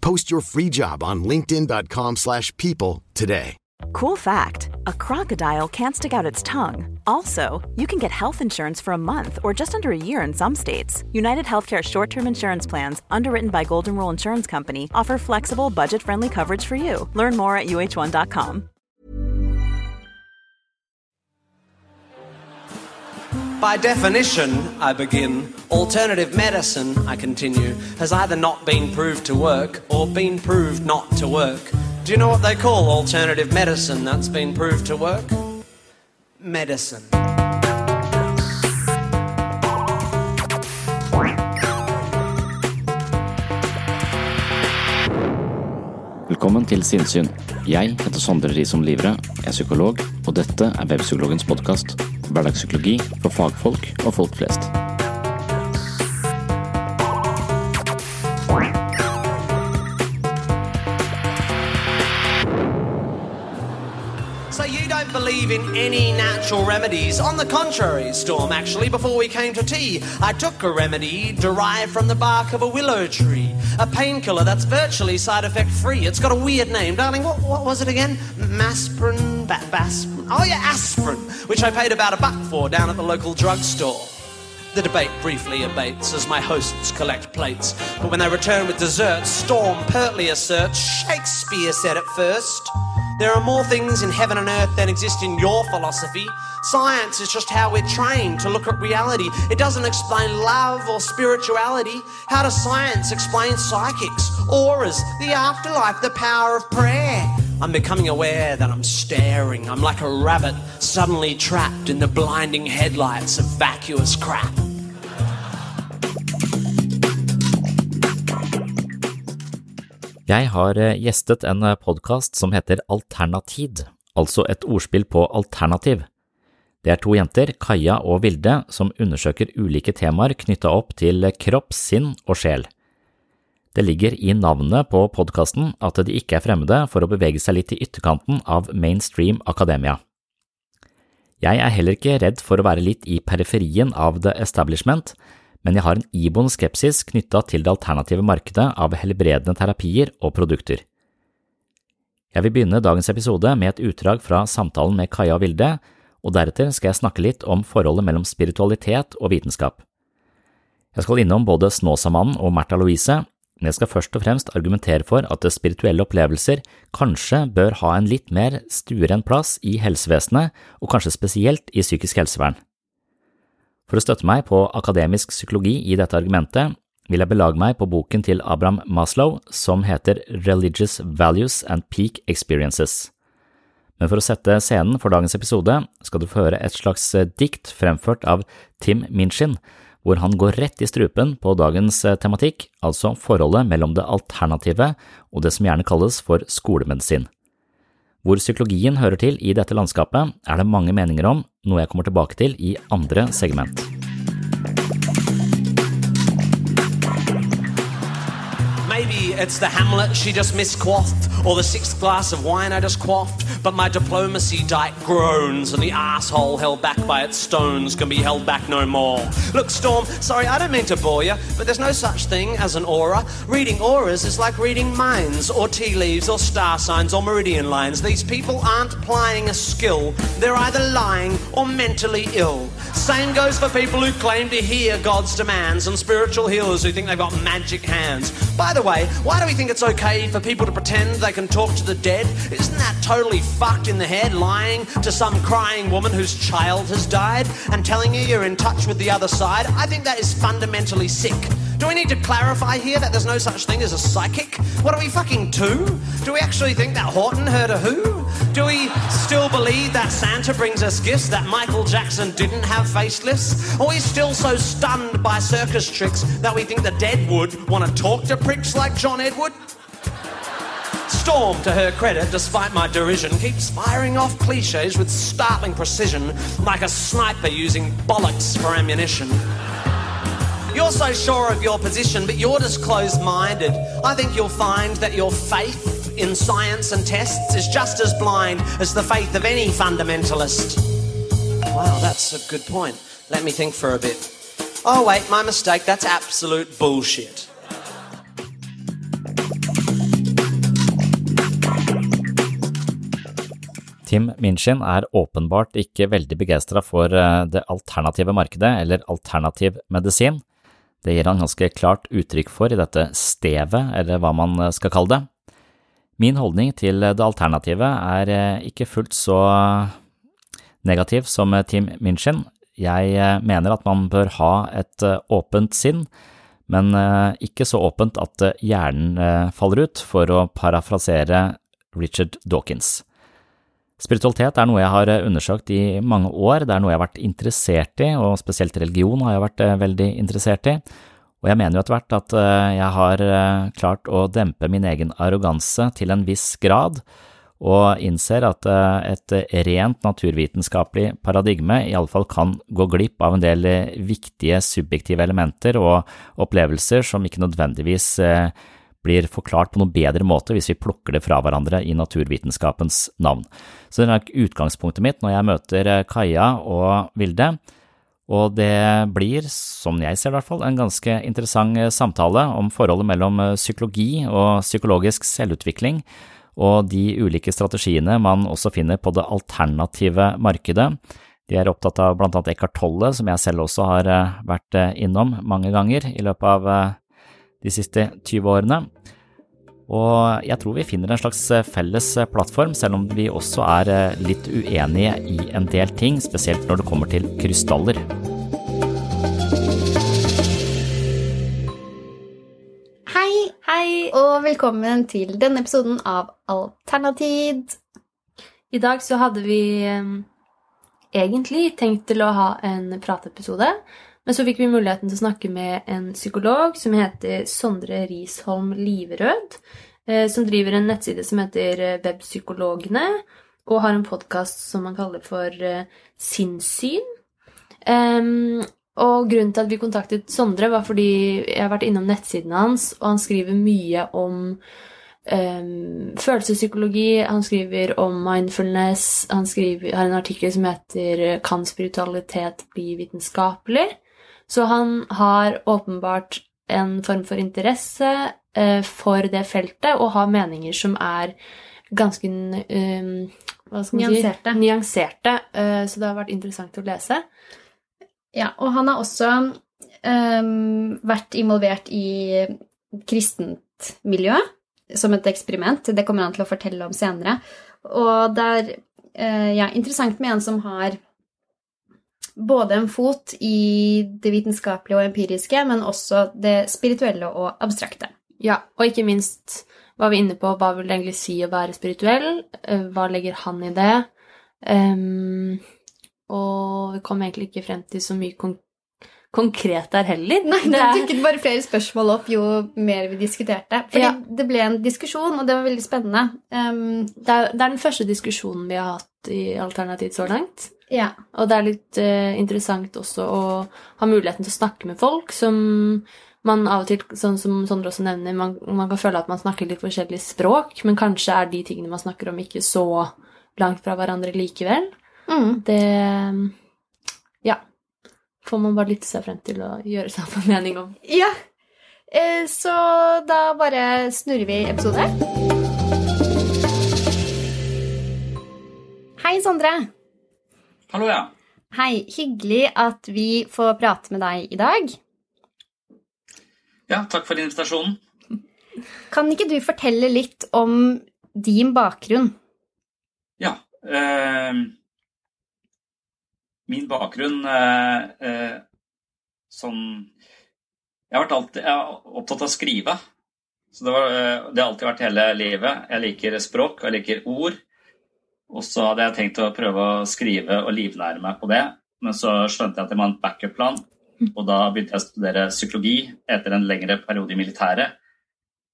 Post your free job on linkedin.com/people slash people today. Cool fact a crocodile can't stick out its tongue. Also, you can get health insurance for a month or just under a year in some states. United Healthcare short term insurance plans, underwritten by Golden Rule Insurance Company, offer flexible, budget friendly coverage for you. Learn more at uh1.com. By definition, I begin, alternative medicine, I continue, has either not been proved to work or been proved not to work. Do you know what they call alternative medicine that's been proved to work? Medicine. Velkommen til Sinnsyn. Jeg heter Sondre Risom Livre, er psykolog, og dette er Webpsykologens podkast. Hverdagspsykologi for fagfolk og folk flest. So you don't believe in any natural remedies? On the contrary, Storm, actually, before we came to tea, I took a remedy derived from the bark of a willow tree. A painkiller that's virtually side effect free. It's got a weird name. Darling, what, what was it again? Masprin? Ba- Basprin? Oh, yeah, aspirin, which I paid about a buck for down at the local drugstore. The debate briefly abates as my hosts collect plates. But when they return with desserts, Storm pertly asserts Shakespeare said it first. There are more things in heaven and earth than exist in your philosophy. Science is just how we're trained to look at reality. It doesn't explain love or spirituality. How does science explain psychics, auras, the afterlife, the power of prayer? I'm becoming aware that I'm staring. I'm like a rabbit suddenly trapped in the blinding headlights of vacuous crap. Jeg har eh, gjestet en podkast som heter Alternatid, altså et ordspill på alternativ. Det er to jenter, Kaja og Vilde, som undersøker ulike temaer knytta opp til kropp, sinn og sjel. Det ligger i navnet på podkasten at de ikke er fremmede for å bevege seg litt i ytterkanten av mainstream akademia. Jeg er heller ikke redd for å være litt i periferien av the establishment, men jeg har en iboende skepsis knytta til det alternative markedet av helbredende terapier og produkter. Jeg vil begynne dagens episode med et utdrag fra samtalen med Kaja og Vilde, og deretter skal jeg snakke litt om forholdet mellom spiritualitet og vitenskap. Jeg skal innom både Snåsamannen og Märtha Louise, men jeg skal først og fremst argumentere for at spirituelle opplevelser kanskje bør ha en litt mer stueren plass i helsevesenet, og kanskje spesielt i psykisk helsevern. For å støtte meg på akademisk psykologi i dette argumentet, vil jeg belage meg på boken til Abraham Maslow som heter Religious Values and Peak Experiences. Men for å sette scenen for dagens episode skal du få høre et slags dikt fremført av Tim Minchin, hvor han går rett i strupen på dagens tematikk, altså forholdet mellom det alternative og det som gjerne kalles for skolemedisin. Hvor psykologien hører til i dette landskapet, er det mange meninger om, noe jeg kommer tilbake til i andre segment. It's the Hamlet she just misquaffed, or the sixth glass of wine I just quaffed. But my diplomacy dike groans, and the asshole held back by its stones can be held back no more. Look, Storm, sorry, I don't mean to bore you, but there's no such thing as an aura. Reading auras is like reading minds, or tea leaves, or star signs, or meridian lines. These people aren't plying a skill, they're either lying or mentally ill. Same goes for people who claim to hear God's demands and spiritual healers who think they've got magic hands. By the way, why do we think it's okay for people to pretend they can talk to the dead? Isn't that totally fucked in the head lying to some crying woman whose child has died and telling you you're in touch with the other side, I think that is fundamentally sick. Do we need to clarify here that there's no such thing as a psychic? What are we fucking two? Do we actually think that Horton heard a who? Do we still believe that Santa brings us gifts, that Michael Jackson didn't have facelifts? Are we still so stunned by circus tricks that we think the dead would want to talk to pricks like John Edward? Storm, to her credit, despite my derision, keeps firing off cliches with startling precision, like a sniper using bollocks for ammunition. You're so sure of your position, but you're just closed minded. I think you'll find that your faith in science and tests is just as blind as the faith of any fundamentalist. Wow, that's a good point. Let me think for a bit. Oh, wait, my mistake. That's absolute bullshit. Tim Minchin er åpenbart ikke veldig begeistra for eh, det alternative markedet, eller alternativ medisin. Det gir han ganske klart uttrykk for i dette stevet, eller hva man eh, skal kalle det. Min holdning til det alternative er eh, ikke fullt så negativ som Tim Minchin. Jeg mener at man bør ha et åpent sinn, men ikke så åpent at hjernen faller ut, for å parafrasere Richard Dawkins. Spiritualitet er noe jeg har undersøkt i mange år, det er noe jeg har vært interessert i, og spesielt religion har jeg vært eh, veldig interessert i. Og jeg mener jo etter hvert at eh, jeg har eh, klart å dempe min egen arroganse til en viss grad, og innser at et rent naturvitenskapelig paradigme iallfall kan gå glipp av en del viktige subjektive elementer og opplevelser som ikke nødvendigvis blir forklart på noen bedre måte hvis vi plukker det fra hverandre i naturvitenskapens navn. Så det er utgangspunktet mitt når jeg møter eh, Kaja og Vilde. Og det blir, som jeg ser det i hvert fall, en ganske interessant eh, samtale om forholdet mellom eh, psykologi og psykologisk selvutvikling, og de ulike strategiene man også finner på det alternative markedet. De er opptatt av blant annet Eckhart Tolle, som jeg selv også har vært innom mange ganger i løpet av de siste 20 årene. Og jeg tror vi finner en slags eh, felles eh, plattform, selv om vi også er eh, litt uenige i en del ting, spesielt når det kommer til krystaller. Hei, hei, og velkommen til denne episoden av Alternatid. I dag så hadde vi egentlig tenkt til å ha en prateepisode, men så fikk vi muligheten til å snakke med en psykolog som heter Sondre Risholm Liverød, eh, som driver en nettside som heter eh, Webpsykologene, og har en podkast som man kaller for eh, Sinnssyn. og grunnen til at vi kontaktet Sondre, var fordi jeg har vært innom nettsiden hans, og han skriver mye om um, følelsespsykologi, han skriver om mindfulness, han skriver, har en artikkel som heter 'Kan spiritualitet bli vitenskapelig?' Så han har åpenbart en form for interesse eh, for det feltet og har meninger som er ganske um, Nyanserte. Si? Nyanserte. Uh, så det har vært interessant å lese. Ja, og han har også um, vært involvert i kristent miljø som et eksperiment. Det kommer han til å fortelle om senere. Og det er uh, ja, interessant med en som har både en fot i det vitenskapelige og empiriske, men også det spirituelle og abstrakte. Ja, og ikke minst var vi inne på hva vil det egentlig si å være spirituell, eh, hva legger han i det? Um, og vi kom egentlig ikke frem til så mye konk konkret der heller. Nei, det, det dukket bare flere spørsmål opp jo mer vi diskuterte. Fordi ja. det ble en diskusjon, og det var veldig spennende. Um, det, er, det er den første diskusjonen vi har hatt i Alternativt så langt. Ja. Og det er litt uh, interessant også å ha muligheten til å snakke med folk som man av og til, sånn som Sondre også nevner, man, man, kan føle at man snakker litt forskjellig språk, men kanskje er de tingene man snakker om, ikke så langt fra hverandre likevel. Mm. Det Ja. Får man bare lytte seg frem til å gjøre seg opp en mening om. Ja. Eh, så da bare snurrer vi episode. Hei, Sondre. Hallo, ja. Hei. Hyggelig at vi får prate med deg i dag. Ja, takk for invitasjonen. Kan ikke du fortelle litt om din bakgrunn? eh, min bakgrunn eh, eh, sånn Jeg har vært alltid jeg er opptatt av å skrive. Så det, var, eh, det, har alltid vært hele livet. Jeg liker språk, jeg liker ord. Og så hadde jeg tenkt å prøve å skrive og livnære meg på det. Men så skjønte jeg at det var en backup-plan, og da begynte jeg å studere psykologi etter en lengre periode i militæret.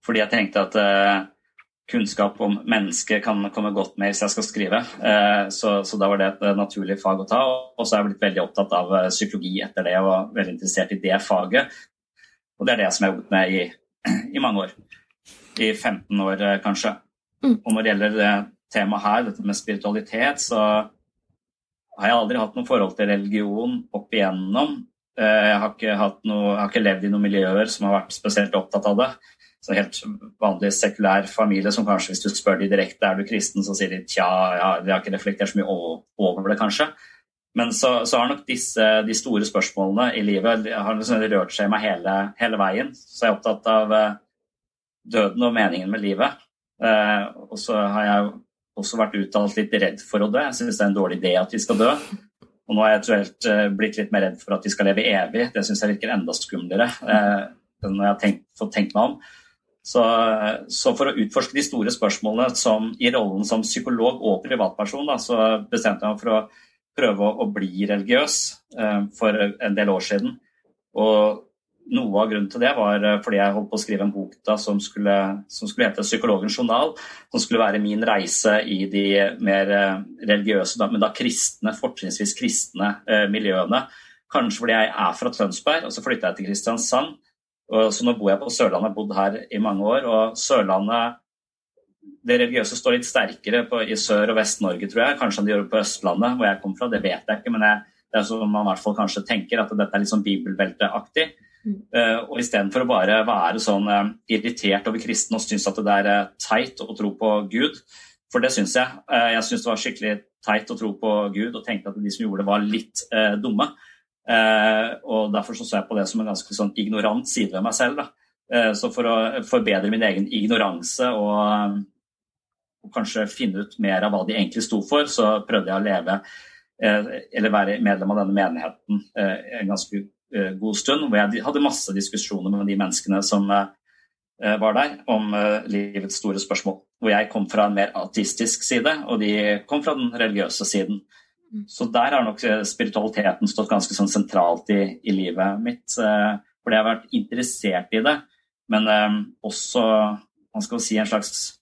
Fordi jeg tenkte at eh, kunnskap om mennesket kan komme godt med hvis jeg skal skrive. Eh, så, så, da var det et naturlig fag å ta. Og så har jeg blitt veldig opptatt av eh, psykologi etter det, og veldig interessert i det faget. Og det er det som jeg har jobbet med i, i mange år. I 15 år, eh, kanskje. Mm. Og når det gjelder temaet her, dette med spiritualitet, så har jeg aldri hatt noe forhold til religion opp igjennom. Jeg har ikke, noe, jeg har ikke levd i noen miljøer som har vært spesielt opptatt av det så helt vanlig sekulær familie som kanskje hvis du spør de direkte er du kristen, så sier de tja, ja, de har ikke reflektert så mye over det, kanskje. Men så, så har nok disse, de store spørsmålene i livet har liksom rørt seg meg hele, hele, veien. Så jeg er opptatt av uh, døden og meningen med livet. Eh, og så har jeg også vært uttalt litt redd for å dø. Jeg syns det er en dårlig idé at vi skal dø. Og nå har jeg eventuelt uh, blitt litt mer redd for at vi skal leve evig. Det syns jeg virker enda skumlere. når jeg har tenkt, fått tenkt meg om. Så, så, for å utforske de store spørsmålene som, i rollen som psykolog og privatperson, da, så bestemte jeg meg for å prøve å, å bli religiøs eh, for en del år siden. Og noe av grunnen til det var eh, fordi jeg holdt på å skrive en bok da, som, skulle, som skulle hete 'Psykologens journal'. Som skulle være min reise i de mer eh, religiøse, da, men da kristne, fortrinnsvis kristne eh, miljøene. Kanskje fordi jeg er fra Tønsberg, og så flytta jeg til Kristiansand. Og, så nå bor jeg på Sørlandet, har bodd her i mange år. Og Sørlandet Det religiøse står litt sterkere på, i Sør- og Vest-Norge, tror jeg. Kanskje gjør det på Østlandet, hvor jeg kom fra. Det vet jeg ikke, men jeg, det er som man i hvert fall kanskje tenker, at dette er litt sånn bibelbelteaktig. Uh, og istedenfor å bare være sånn uh, irritert over kristne og synes at det er uh, teit å tro på Gud, for det syns jeg. Uh, jeg syns det var skikkelig teit å tro på Gud og tenkte at de som gjorde det, var litt dumme. Eh, og Derfor så, så jeg på det som en ganske sånn ignorant side ved meg selv. Eh, så for å forbedre min egen ignoranse og, og, kanskje finne ut mer av hva de egentlig sto for, så prøvde jeg å leve eh, eller være medlem av denne menigheten en ganske god stund. Hvor jeg hadde masse diskusjoner med de menneskene som var der, om livets store spørsmål. Hvor jeg kom fra en mer ateistisk side, og de kom fra den religiøse siden. Så der har nok eh, spiritualiteten stått ganske sånn sentralt i, i, livet mitt. Eh, fordi jeg har vært interessert i det, men også man skal si en slags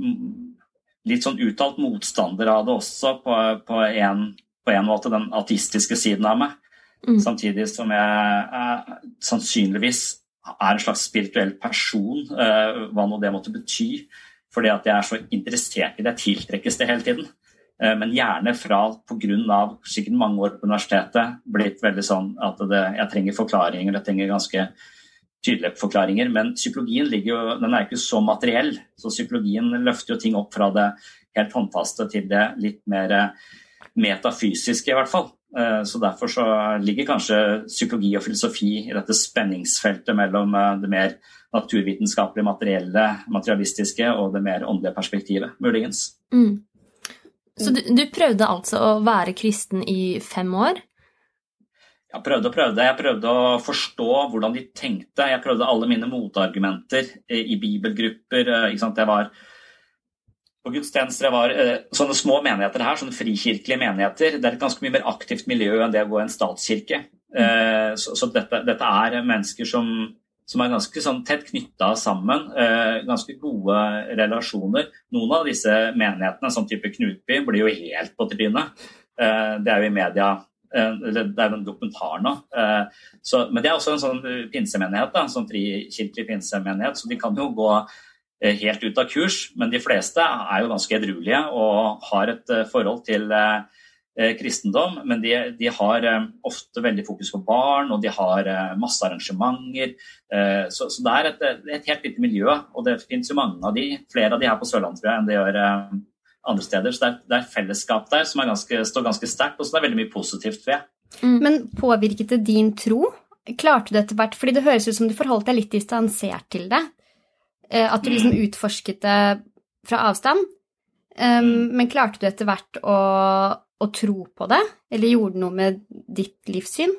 mm, litt sånn uttalt motstander av det også, på, på, en, på en måte, den artistiske siden av meg. Mm. Samtidig som jeg uh, sannsynligvis er en slags spirituell person, uh, hva nå det måtte bety. Fordi at jeg er så interessert i det, tiltrekkes det hele tiden. Eh, men gjerne fra pga. sikkert mange år på universitetet blitt veldig sånn at det, jeg trenger forklaringer, jeg trenger ganske tydelige forklaringer. Men psykologien ligger jo, den er ikke så materiell, så psykologien løfter jo ting opp fra det helt håndfaste til det litt mer metafysiske, i hvert fall. Eh, så Derfor så ligger kanskje psykologi og filosofi i dette spenningsfeltet mellom eh, det mer naturvitenskapelige, materielle, materialistiske og det mer åndelige perspektivet, muligens. Mm. Så du, du, prøvde altså å være kristen i fem år? Jeg prøvde og prøvde. Jeg prøvde å forstå hvordan de tenkte. Jeg prøvde alle mine motargumenter i bibelgrupper. Eh, jeg var på gudstjenester. Var uh, sånne små menigheter her, sånne frikirkelige menigheter. Det er et ganske mye mer aktivt miljø enn det å gå i en statskirke. Uh, Så, så dette, dette, er mennesker som som er ganske sånn tett knytta sammen. Uh, ganske gode relasjoner. Noen av disse menighetene, sånn type Knutby, blir jo helt på trynet. Det er jo i media det er jo en dokumentar nå. Så, men det er også en sånn pinsemenighet, da, sånn frikirkelig pinsemenighet, så de kan jo gå helt ut av kurs. Men de fleste er jo ganske edruelige og har et eh, forhold til Eh, kristendom, men de, de, har eh, ofte veldig fokus på barn, og de har eh, masse arrangementer. Så, så det er et, et, helt lite miljø, og det finnes jo mange av de, flere av de her på Sørlandet tror jeg, enn det gjør andre steder. Så det er, det er fellesskap der som ganske, står ganske sterkt, og så det er veldig mye positivt ved. Mm. Men påvirket det din tro? Klarte du etter hvert Fordi det høres ut som du forholdt deg litt distansert til det. At du liksom mm. utforsket det fra avstand. Mm. Men klarte du etter hvert å, å tro på det, eller gjorde det noe med ditt livssyn?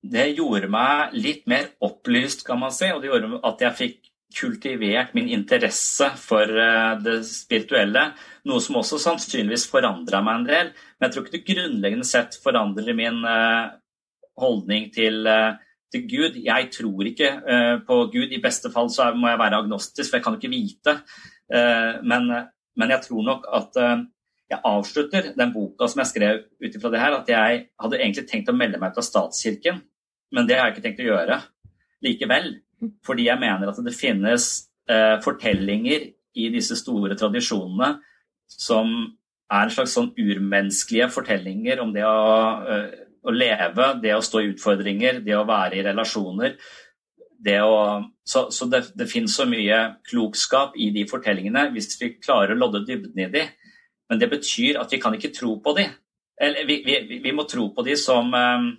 Det gjorde meg litt mer opplyst, kan man si, og det gjorde at jeg fikk kultivert min interesse for eh, det spirituelle, noe som også sannsynligvis forandra meg en del. Men jeg tror ikke det grunnleggende sett forandrer min eh, holdning til, eh, til Gud. Jeg tror ikke eh, på Gud. I beste fall så må jeg være agnostisk, for jeg kan ikke vite. Eh, men, men jeg tror nok at eh, jeg avslutter den boka som jeg skrev ut ifra det her, at jeg hadde egentlig tenkt å melde meg ut av statskirken, men det har jeg ikke tenkt å gjøre likevel. Fordi jeg mener at det finnes eh, fortellinger i disse store tradisjonene som er en slags sånn urmenneskelige fortellinger om det å, eh, å leve, det å stå i utfordringer, det å være i relasjoner. Det å, så så det, det finnes så mye klokskap i de fortellingene hvis vi klarer å lodde dybden i de. Men det betyr at vi kan ikke tro på de. Eller vi, vi, vi må tro på de som eh,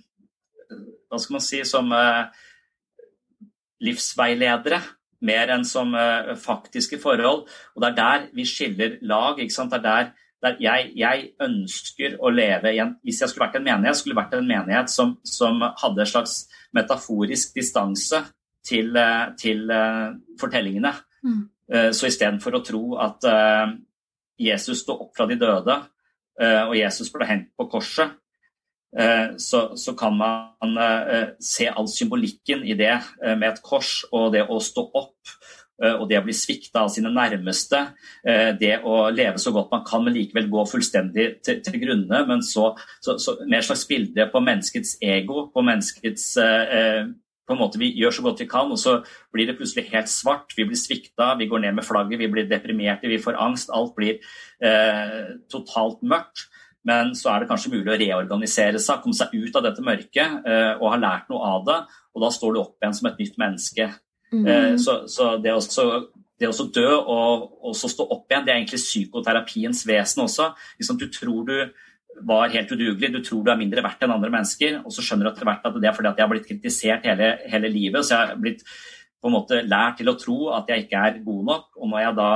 Hva skal man si Som eh, livsveiledere mer enn som eh, faktiske forhold. Og det er der vi skiller lag. ikke sant? Det er der, jeg, jeg, ønsker å leve i en Hvis jeg skulle vært en menighet, skulle vært en menighet som, som hadde en slags metaforisk distanse til, eh, til uh, fortellingene. Mm. Uh, Så istedenfor å tro at uh, Jesus sto opp fra de døde, uh, og Jesus ble hentet på korset, så, så kan man se all symbolikken i det med et kors og det å stå opp og det å bli svikta av sine nærmeste, eh, det å leve så godt man kan, men likevel gå fullstendig til, til grunne. Men så, så, så mer slags bilde på menneskets ego, på menneskets eh, eh, på en måte Vi gjør så godt vi kan, og så blir det plutselig helt svart. Vi blir svikta, vi går ned med flagget, vi blir deprimerte, vi får angst. Alt blir eh, totalt mørkt. Men så er det kanskje mulig å reorganisere seg, komme seg ut av dette mørket eh, og ha lært noe av det. Og da står du opp igjen som et nytt menneske. Mm. Eh, så, så det å dø og så stå opp igjen, det er egentlig psykoterapiens vesen også. Liksom du tror du var helt udugelig, du tror du er mindre verdt enn andre mennesker, og så skjønner du etter hvert at det er fordi at jeg har blitt kritisert hele, hele livet. Så jeg har blitt på en måte lært til å tro at jeg ikke er god nok. Og når jeg da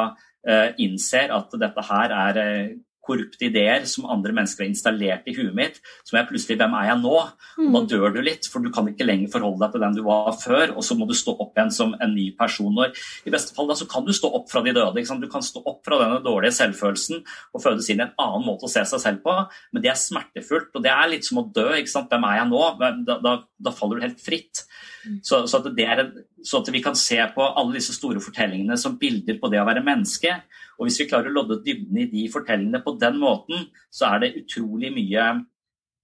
eh, innser at dette her er eh, korrupte ideer som andre mennesker har installert i huet mitt, som er jeg plutselig Hvem er jeg nå? Og da dør du litt, for du kan ikke lenger forholde deg til den du var før, og så må du stå opp igjen som en ny person. Når, I beste fall da, så kan du stå opp fra de døde. Du kan stå opp fra denne dårlige selvfølelsen og fødes inn i en annen måte å se seg selv på, men det er smertefullt. og Det er litt som å dø. Hvem er jeg nå? Da, da, da faller du helt fritt. Så, så, at det er en, så at vi kan se på alle disse store fortellingene som bilder på det å være menneske. Og hvis vi klarer å lodde dybden i de fortellingene på den måten, så er det utrolig mye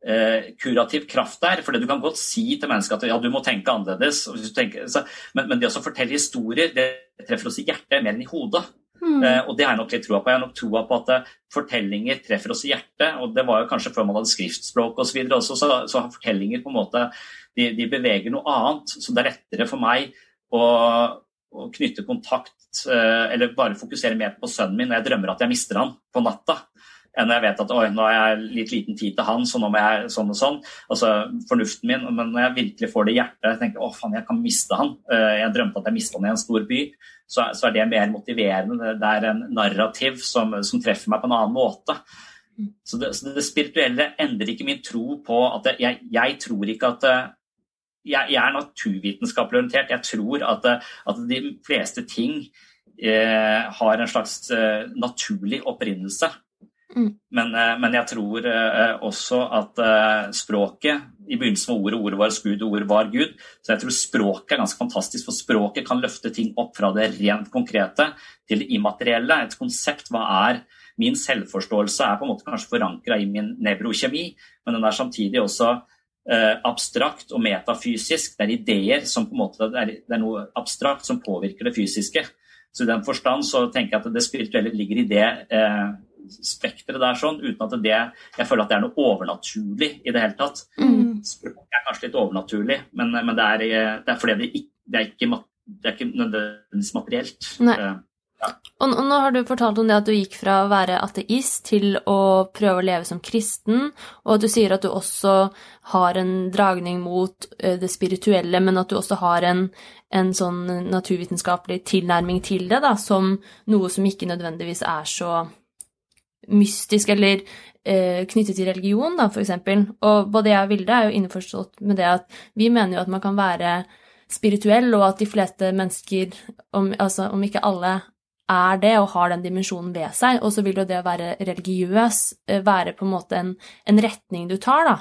eh, kurativ kraft der. For du kan godt si til mennesket at ja, du må tenke annerledes. Tenker, så, men, men, det å fortelle historier, det treffer oss i hjertet mer enn i hodet. Mm. Eh, og det har jeg nok litt troa på. Jeg har nok troa på at uh, fortellinger treffer oss i hjertet. Og det var jo kanskje før man hadde skriftspråk osv. Så også, så, så har fortellinger på en måte de, de, beveger noe annet. Så det er lettere for meg å, å knytte kontakt eh, eller bare fokusere mer på sønnen min når jeg drømmer at jeg mister han på natta enn når jeg vet at oi, nå har jeg litt liten tid til han, så nå må jeg sånn og sånn. Altså fornuften min. Men når jeg virkelig får det i hjertet, jeg tenker å faen, jeg kan miste han. Eh, Jeg drømte at jeg mista han i en stor by. Så, så er det mer motiverende. Det er en narrativ som, som treffer meg på en annen måte. Så det, så det spirituelle endrer ikke min tro på at jeg, jeg tror ikke at eh, jeg, jeg er naturvitenskapelig orientert. Jeg tror at, at de fleste ting eh, har en slags eh, naturlig opprinnelse. Mm. Men, eh, men, jeg tror eh, også at eh, språket I begynnelsen var ordet, ordet var Gud, og ordet var Gud. Så jeg tror språket er ganske fantastisk, for språket kan løfte ting opp fra det rent konkrete til det immaterielle. Et konsept, hva er min selvforståelse, er på en måte kanskje forankra i min nevrokjemi, men den er samtidig også abstrakt og metafysisk. Det er ideer som på en måte, er, det er noe abstrakt som påvirker det fysiske. Så i den forstand så tenker jeg at det spirituelle ligger i det eh, spekteret der, sånn, uten at det Jeg føler at det er noe overnaturlig i det hele tatt. Mm. Språk er kanskje litt overnaturlig, men, men det, er, det, er, fordi det, ikke, det, er ikke, det er ikke nødvendigvis materielt. Nei. Eh, Og, nå har du fortalt om det at du gikk fra å være ateist til å prøve å leve som kristen, og at du sier at du også har en dragning mot uh, det spirituelle, men at du også har en, en sånn naturvitenskapelig tilnærming til det, da, som noe som ikke nødvendigvis er så mystisk eller eh, knyttet til religion, da, for eksempel. Og både jeg og Vilde er jo innforstått med det at vi mener jo at man kan være spirituell, og at de fleste mennesker, om, altså om ikke alle, er det og har den dimensjonen ved seg. Og så vil jo det å være religiøs eh, være på en måte en, en retning du tar, da.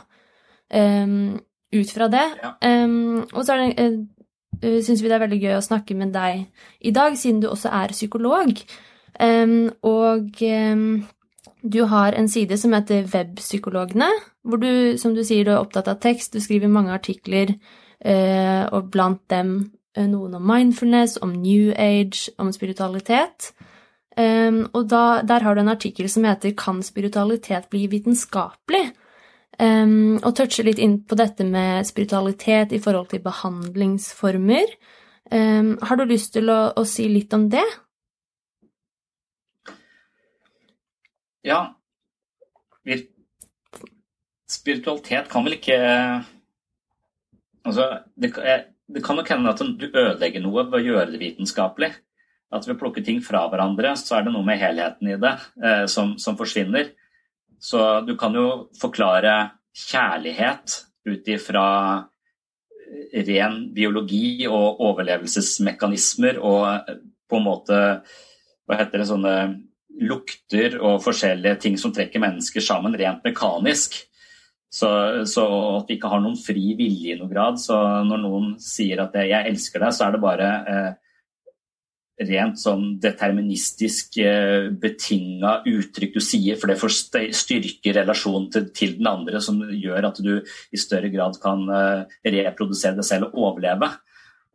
Um, ut fra det. Ja. Um, og så er det uh, syns vi det er veldig gøy å snakke med deg i dag, siden du også er psykolog. Um, og du har en side som heter Webpsykologene, hvor du, som du sier, du er opptatt av tekst, du skriver mange artikler, og blant dem Eh, noen om mindfulness, om new age, om spiritualitet. Um, og da, der har du en artikkel som heter 'Kan spiritualitet bli vitenskapelig?' Um, og toucher litt inn på dette med spiritualitet i forhold til behandlingsformer. Um, har du lyst til å, å, si litt om det? Ja Spiritualitet kan vel ikke Altså, det, det kan nok hende at du ødelegger noe ved å gjøre det vitenskapelig. At ved å plukke ting fra hverandre, så er det noe med helheten i det eh, som, som, forsvinner. Så du kan jo forklare kjærlighet ut ifra ren biologi og overlevelsesmekanismer og eh, på en måte Hva heter det sånne lukter og forskjellige ting som trekker mennesker sammen rent mekanisk. Så, så, at vi ikke har noen fri vilje i noen grad. Så når noen sier at 'jeg elsker deg', så er det bare eh, rent sånn deterministisk eh, betinga uttrykk du sier, for det får styrke relasjonen til, til, den andre, som gjør at du i større grad kan eh, reprodusere deg selv og overleve.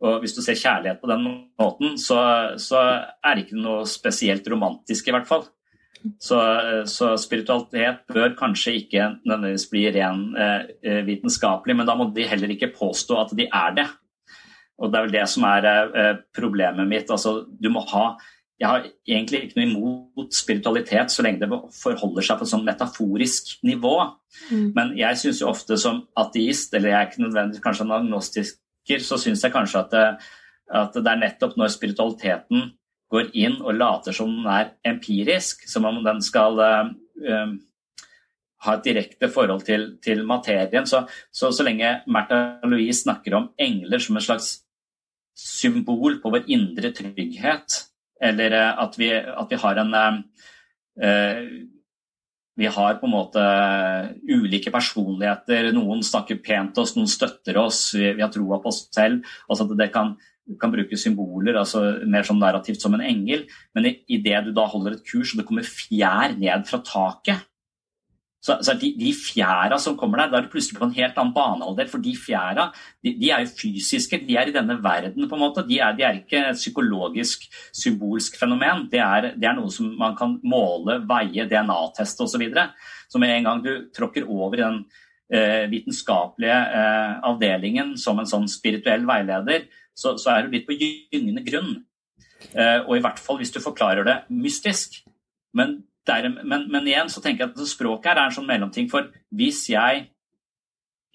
Og Hvis du ser kjærlighet på den måten, så, så er det ikke noe spesielt romantisk, i hvert fall. Så, så, spiritualitet bør kanskje ikke nødvendigvis bli ren eh, eh, vitenskapelig, men da må de heller ikke påstå at de er det. Og Det er vel det som er eh, problemet mitt. Altså, du må ha jeg har egentlig ikke noe imot spiritualitet så lenge det forholder seg på et sånn metaforisk nivå. Mm. Men jeg syns jo ofte som ateist, eller jeg er ikke nødvendigvis kanskje en agnostiker, så syns jeg kanskje at det, at det er nettopp når spiritualiteten går inn og later som den er empirisk, som om den skal uh, ha et direkte forhold til, til materien. Så, så, så lenge Märtha Louise snakker om engler som en slags symbol på vår indre trygghet, eller uh, at, vi, at, vi, har en uh, vi har på en måte ulike personligheter. Noen snakker pent til oss, noen støtter oss, vi har troa på oss selv. altså at det kan kan bruke symboler, altså mer sånn narrativt som en engel, men idet du da holder et kurs og det kommer fjær ned fra taket så, så de, de, fjæra som kommer der, da er du plutselig på en helt annen banealder. For de fjæra de, de, er jo fysiske, de er i denne verden. på en måte. De er, de er ikke et psykologisk, symbolsk fenomen. Det er, det er, noe som man kan måle, veie, DNA-teste osv. Så, videre. så med en gang du tråkker over i den eh, vitenskapelige eh, avdelingen som en sånn spirituell veileder, så, så er du litt på gyngende grunn. Uh, og i hvert fall hvis du forklarer det mystisk. Men, der, men, men, igjen så tenker jeg at språket her er en sånn mellomting. For hvis jeg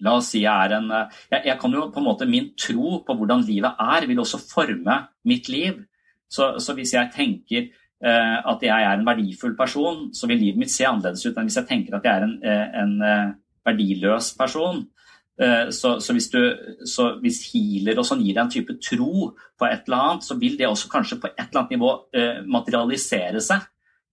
La oss si jeg er en eh, jeg, jeg, kan jo på en måte Min tro på hvordan livet er, vil også forme mitt liv. Så, så hvis jeg tenker eh, at jeg er en verdifull person, så vil livet mitt se annerledes ut enn hvis jeg tenker at jeg er en, en, en verdiløs person. Eh, så, så, hvis, du, så, hvis, healer og sånn gir deg en type tro på et eller annet, så vil det også kanskje på et eller annet nivå eh, materialisere seg.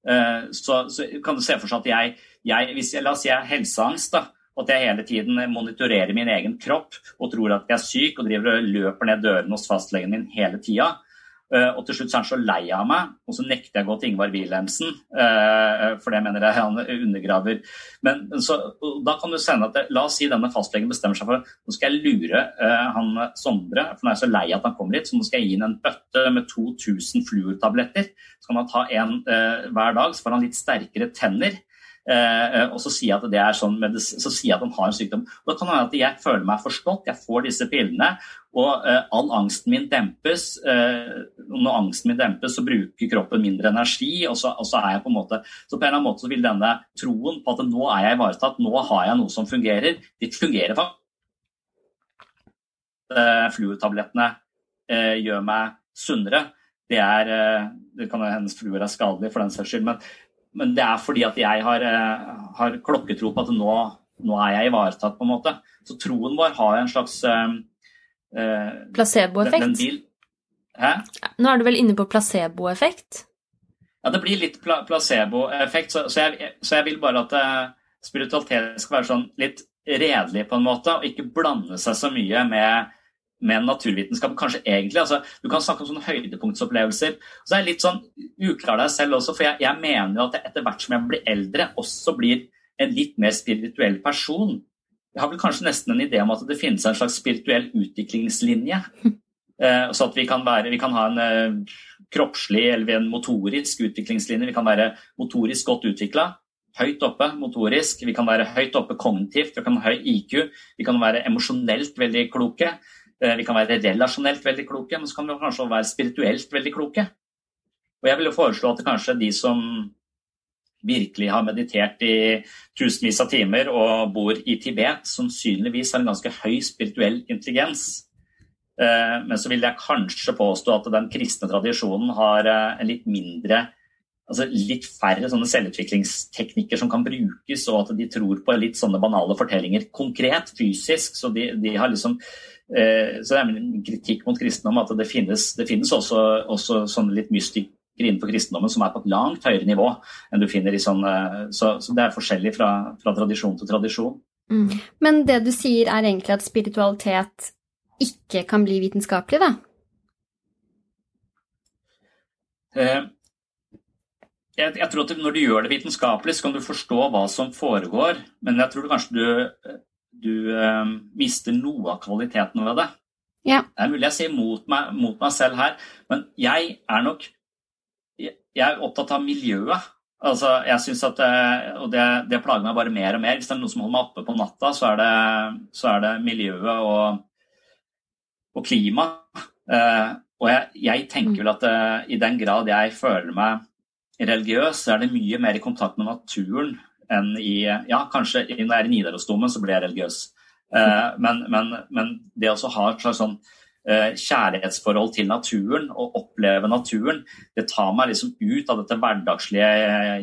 Eh, så, så, kan du se for seg at jeg, jeg hvis jeg, La oss si jeg har helseangst, da, at jeg hele tiden monitorerer min egen kropp og tror at jeg er syk og driver og løper ned dørene hos fastlegen min hele tida. Eh, og til slutt så er han så lei av meg, og så nekter jeg å gå til Ingvar Wilhelmsen. Eh, for det mener jeg han undergraver. Men så, da kan du sende at La oss si denne fastlegen bestemmer seg for nå skal jeg lure han Sondre, for nå er jeg så lei at han kommer hit, så nå skal jeg gi ham en bøtte med 2000 fluortabletter. Så kan han ta en hver dag, så får han litt sterkere tenner. Eh, og så sier at det er sånn, så sier jeg at han har en sykdom. Og det kan hende at jeg føler meg forstått, jeg får disse pillene, og uh, all angsten min dempes. Når angsten min dempes, så bruker kroppen mindre energi, og så, og så, er jeg på en måte Så på en eller annen måte så vil denne troen på at nå er jeg ivaretatt, nå har jeg noe som fungerer, det fungerer faktisk. Fluortablettene gjør meg sunnere. Det er Det kan hende fluor er skadelig for den saks skyld, men men det er fordi at jeg har, eh, har klokketro på at nå, nå, er jeg ivaretatt, på en måte. Så troen vår har en slags uh, Placeboeffekt? Hæ? Nå er du vel inne på placeboeffekt? Ja, det blir litt pla placeboeffekt, så, så, så, jeg vil bare at uh, spiritualitet skal være sånn litt redelig på en måte, og ikke blande seg så mye med med naturvitenskap. kanskje egentlig, altså, Du kan snakke om sånne høydepunktsopplevelser. Så er jeg litt sånn uklar deg selv også, for jeg, jeg mener at jeg etter hvert som jeg blir eldre, også blir en litt mer spirituell person. Jeg har vel kanskje nesten en idé om at det finnes en slags spirituell utviklingslinje. Eh, så at vi kan, være, vi kan ha en eh, kroppslig eller en motorisk utviklingslinje. Vi kan være motorisk godt utvikla, høyt oppe motorisk. Vi kan være høyt oppe kognitivt, vi kan ha høy IQ. Vi kan være emosjonelt veldig kloke. Eh, vi kan være relasjonelt veldig kloke, men så kan vi kanskje være spirituelt veldig kloke. Og Jeg vil jo foreslå at kanskje de som virkelig har meditert i tusenvis av timer og bor i Tibet, sannsynligvis har en ganske høy spirituell intelligens. Eh, men så vil jeg kanskje påstå at den kristne tradisjonen har eh, en litt mindre altså litt færre sånne selvutviklingsteknikker som kan brukes, og at de tror på litt sånne banale fortellinger konkret, fysisk. Så de, de har liksom så det er en kritikk mot kristendom at det finnes, det finnes også, også sånne litt mystikere innenfor kristendommen som er på et langt høyere nivå enn du finner i sånn Så, så det er forskjellig fra, fra tradisjon til tradisjon. Mm. Men det du sier er egentlig at spiritualitet ikke kan bli vitenskapelig, da? Eh, jeg, jeg, tror at Når du gjør det vitenskapelig, så kan du forstå hva som foregår. Men jeg tror kanskje du du eh, mister noe av kvaliteten ved det. Ja. Det er mulig jeg sier mot meg, mot meg, selv her, men jeg er nok jeg er opptatt av miljøet. Altså, jeg synes at det, Og det, det, plager meg bare mer og mer. Hvis det er noe som holder meg oppe på natta, så er det, så er det miljøet og, og klima. Eh, og jeg, jeg, tenker vel at eh, i den grad jeg føler meg religiøs, så er det mye mer i kontakt med naturen enn i Ja, kanskje når jeg er i Nidarosdomen, så blir jeg religiøs. Uh, men, men, men, det å ha et slags sånn uh, kjærlighetsforhold til naturen og oppleve naturen, det tar meg liksom ut av dette hverdagslige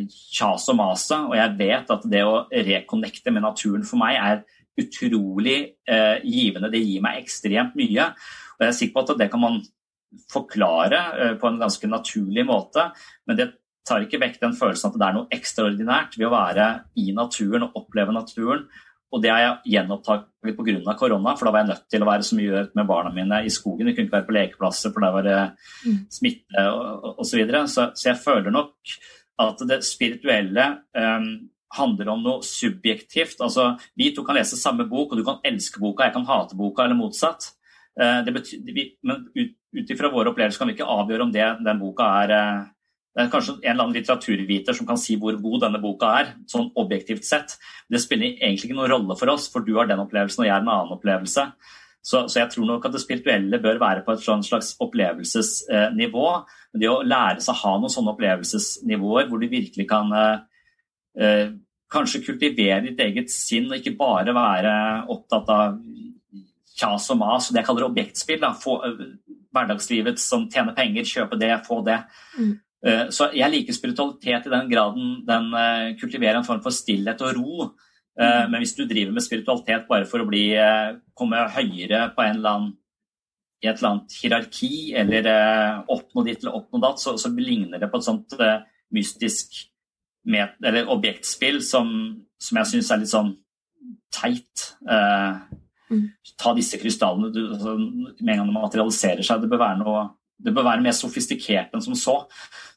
kjaset og maset. Og jeg vet at det å reconnecte med naturen for meg er utrolig eh, givende. Det gir meg ekstremt mye. Og jeg er sikker på at det kan man forklare på en ganske naturlig måte, men det tar ikke vekk den følelsen at det er noe ekstraordinært ved å være i naturen og oppleve naturen. Og det har jeg gjenopptaket pga. korona, for da var jeg nødt til å være så mye med barna mine i skogen. Vi kunne ikke være på lekeplasser, for der var det mm. smitte osv. Så, videre. så Så jeg føler nok at det spirituelle um, handler om noe subjektivt. Altså, Vi to kan lese samme bok, og du kan elske boka, jeg kan hate boka, eller motsatt. Uh, betyr, vi, men ut ifra våre opplevelser kan vi ikke avgjøre om det, den boka er uh, det er kanskje en eller annen litteraturviter som kan si hvor god denne boka er, sånn objektivt sett. Det spiller egentlig ikke noen rolle for oss, for du har den opplevelsen og jeg har en annen opplevelse. Så, så jeg tror nok at det spirituelle bør være på et slags opplevelsesnivå. Men Det å lære seg å ha noen sånne opplevelsesnivåer hvor du virkelig kan eh, kanskje kultivere ditt eget sinn og ikke bare være opptatt av kjas og mas det jeg kaller objektspill. Da. Få, eh, hverdagslivet som tjener penger, kjøpe det, få det. Mm. Eh, så jeg liker spiritualitet i den graden den eh, kultiverer en form for stillhet og ro. Eh, mm. Men hvis du driver med spiritualitet bare for å bli, komme høyere på en eller annen, i et eller annet hierarki, eller oppnå ditt eller oppnå datt, så, så ligner det på et sånt mystisk med, eller objektspill som, som jeg syns er litt sånn teit. Mm. Ta disse krystallene du, altså, Med en gang de materialiserer seg. Det bør være noe det bør være mer sofistikert enn som så.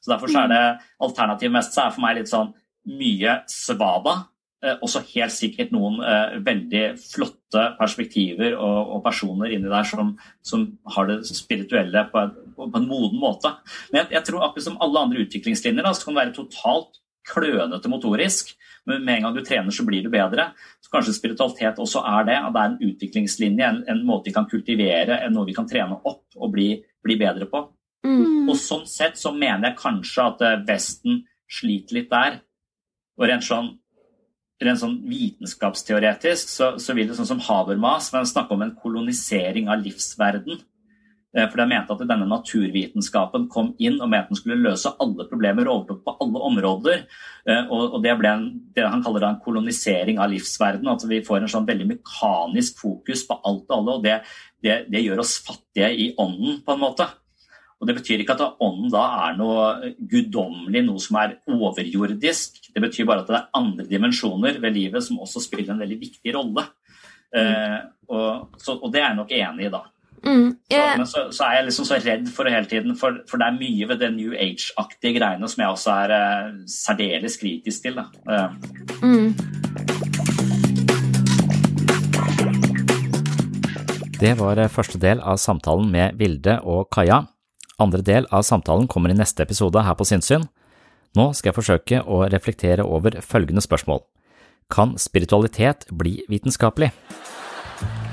Så Derfor så er det alternativ mest så er for meg litt sånn mye svada. Eh, også helt sikkert noen eh, veldig flotte perspektiver og, og personer inni der som, som, har det spirituelle på, en, på en moden måte. Men jeg, jeg, tror akkurat som alle andre utviklingslinjer da, så kan det være totalt klønete motorisk. Men med en gang du trener, så blir du bedre. Så kanskje spiritualitet også er det. At det er en utviklingslinje, en, en måte vi kan kultivere, noe vi kan trene opp og bli, bli bedre på. Mm. Og sånn sett så mener jeg kanskje at eh, Vesten sliter litt der. Og rent sånn, rent sånn vitenskapsteoretisk så, så vil det sånn som Habermas snakke om en kolonisering av livsverden. Eh, for de mente at denne naturvitenskapen kom inn og mente den skulle løse alle problemer og overtok på alle områder. Eh, og det ble en, det han kaller en kolonisering av livsverden. At vi får en sånn veldig mekanisk fokus på alt og alle. Og det, det, det gjør oss fattige i ånden, på en måte. Og Det betyr ikke at ånden da er noe guddommelig, noe som er overjordisk. Det betyr bare at det er andre dimensjoner ved livet som også spiller en veldig viktig rolle. Mm. Eh, og, så, og, det er jeg nok enig i, da. Mm, yeah. så, men så, så, er jeg liksom så redd for det hele tiden, for, for det er mye ved det New Age-aktige greiene som jeg også er eh, særdeles kritisk til. Eh. Mm. Det var første del av samtalen med Vilde og Kaja. Andre del av samtalen kommer i neste episode her på Sinnssyn. Nå skal jeg forsøke å reflektere over følgende spørsmål. Kan spiritualitet bli vitenskapelig?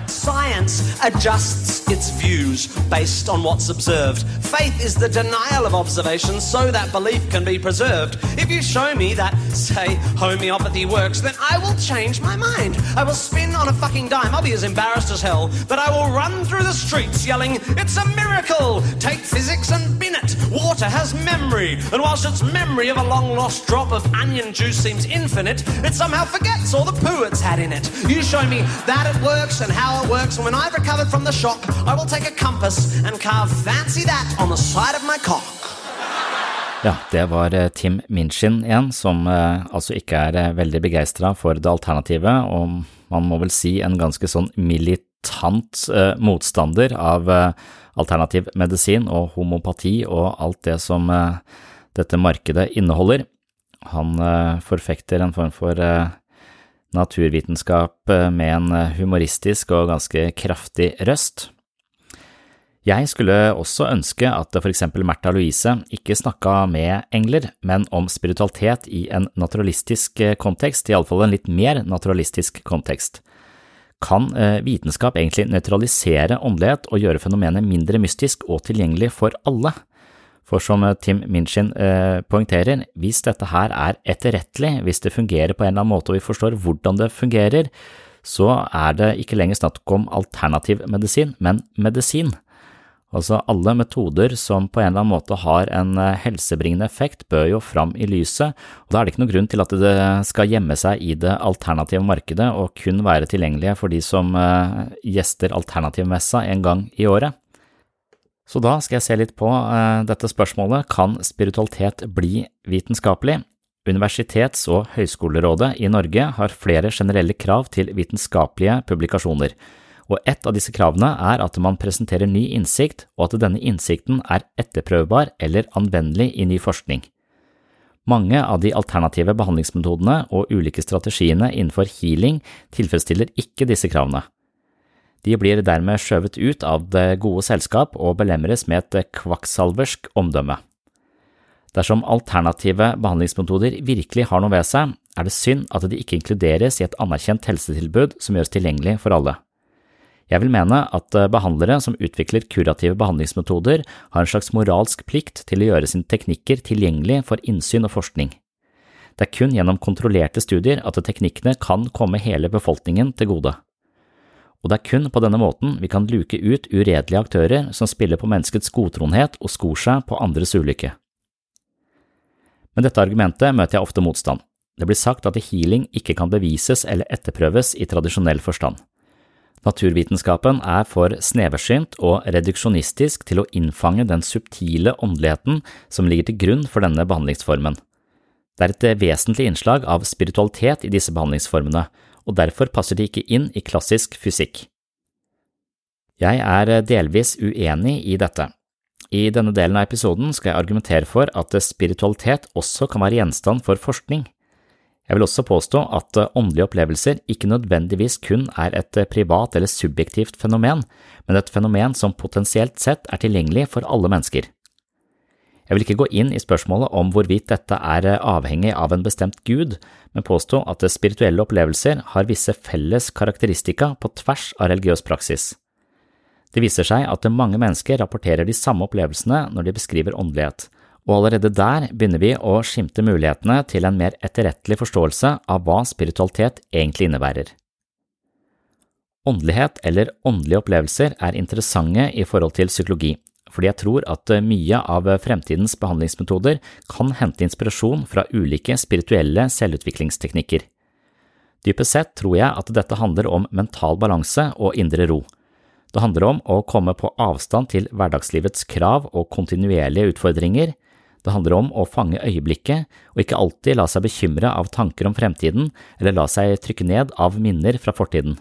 Science adjusts its views based on what's observed. Faith is the denial of observation so that belief can be preserved. If you show me that, say, homeopathy works, then I will change my mind. I will spin on a fucking dime. I'll be as embarrassed as hell, but I will run through the streets yelling, It's a miracle! Take physics and bin it. Water has memory, and whilst its memory of a long lost drop of onion juice seems infinite, it somehow forgets all the poo it's had in it. You show me that it works and how it works, and when I've recovered from the shock, I will take a compass and carve fancy that on the side of my cock. Ja, det var eh, Tim Minchin igjen, som eh, altså ikke er eh, veldig begeistra for det alternativet, og man må vel si en ganske sånn militant eh, motstander av eh, alternativ medisin og homopati og alt det som eh, dette markedet inneholder. Han forfekter en form for naturvitenskap eh, med en eh, humoristisk og ganske kraftig røst. Jeg skulle også ønske at for eksempel Märtha Louise ikke snakka med engler, men om spiritualitet i en naturalistisk eh, kontekst, iallfall en litt mer naturalistisk kontekst. Kan vitenskap egentlig nøytralisere åndelighet og gjøre fenomenet mindre mystisk og tilgjengelig for alle? For som eh, Tim Minchin eh, poengterer, hvis dette her er etterrettelig, hvis det fungerer på en eller annen måte og vi forstår hvordan det fungerer, så er det ikke lenger snakk om alternativ medisin, men medisin. Altså alle metoder som på en eller annen måte har en eh, helsebringende effekt, bør jo fram i lyset, og da er det ikke noen grunn til at det skal gjemme seg i det alternative markedet og kun være tilgjengelige for de som eh, gjester alternativmessa en gang i året. Så da skal jeg se litt på uh, dette spørsmålet, kan spiritualitet bli vitenskapelig? Universitets- og høyskolerådet i Norge har flere generelle krav til vitenskapelige publikasjoner, og ett av disse kravene er at man presenterer ny innsikt, og at denne innsikten er etterprøvbar eller anvendelig i ny forskning. Mange av de alternative behandlingsmetodene og ulike strategiene innenfor healing tilfredsstiller ikke disse kravene. De blir dermed skjøvet ut av det gode selskap og belemres med et kvakksalversk omdømme. Dersom alternative behandlingsmetoder virkelig har noe ved seg, er det synd at de ikke inkluderes i et anerkjent helsetilbud som gjøres tilgjengelig for alle. Jeg vil mene at behandlere som utvikler kurative behandlingsmetoder, har en slags moralsk plikt til å gjøre sine teknikker tilgjengelig for innsyn og forskning. Det er kun gjennom kontrollerte studier at teknikkene kan komme hele befolkningen til gode og det er kun på denne måten vi kan luke ut uredelige aktører som spiller på menneskets godtroenhet og skor seg på andres ulykke. Med dette argumentet møter jeg ofte motstand. Det blir sagt at healing ikke kan bevises eller etterprøves i tradisjonell forstand. Naturvitenskapen er for sneversynt og reduksjonistisk til å innfange den subtile åndeligheten som ligger til grunn for denne behandlingsformen. Det er et vesentlig innslag av spiritualitet i disse behandlingsformene, og derfor passer de ikke inn i klassisk fysikk. Jeg er delvis uenig i dette. I denne delen av episoden skal jeg argumentere for at spiritualitet også kan være gjenstand for forskning. Jeg vil også påstå at åndelige opplevelser ikke nødvendigvis kun er et privat eller subjektivt fenomen, men et fenomen som potensielt sett er tilgjengelig for alle mennesker. Jeg vil ikke gå inn i spørsmålet om hvorvidt dette er avhengig av en bestemt gud, men påstå at spirituelle opplevelser har visse felles karakteristika på tvers av religiøs praksis. Det viser seg at mange mennesker rapporterer de samme opplevelsene når de beskriver åndelighet, og allerede der begynner vi å skimte mulighetene til en mer etterrettelig forståelse av hva spiritualitet egentlig innebærer. Åndelighet eller åndelige opplevelser er interessante i forhold til psykologi, fordi jeg tror at eh, mye av eh, fremtidens behandlingsmetoder kan hente inspirasjon fra ulike spirituelle selvutviklingsteknikker. Dypest sett tror jeg at dette handler om mental balanse og indre ro. Det handler om å komme på avstand til hverdagslivets krav og kontinuerlige utfordringer. Det handler om å fange øyeblikket og ikke alltid la seg bekymre av tanker om fremtiden eller la seg trykke ned av minner fra fortiden.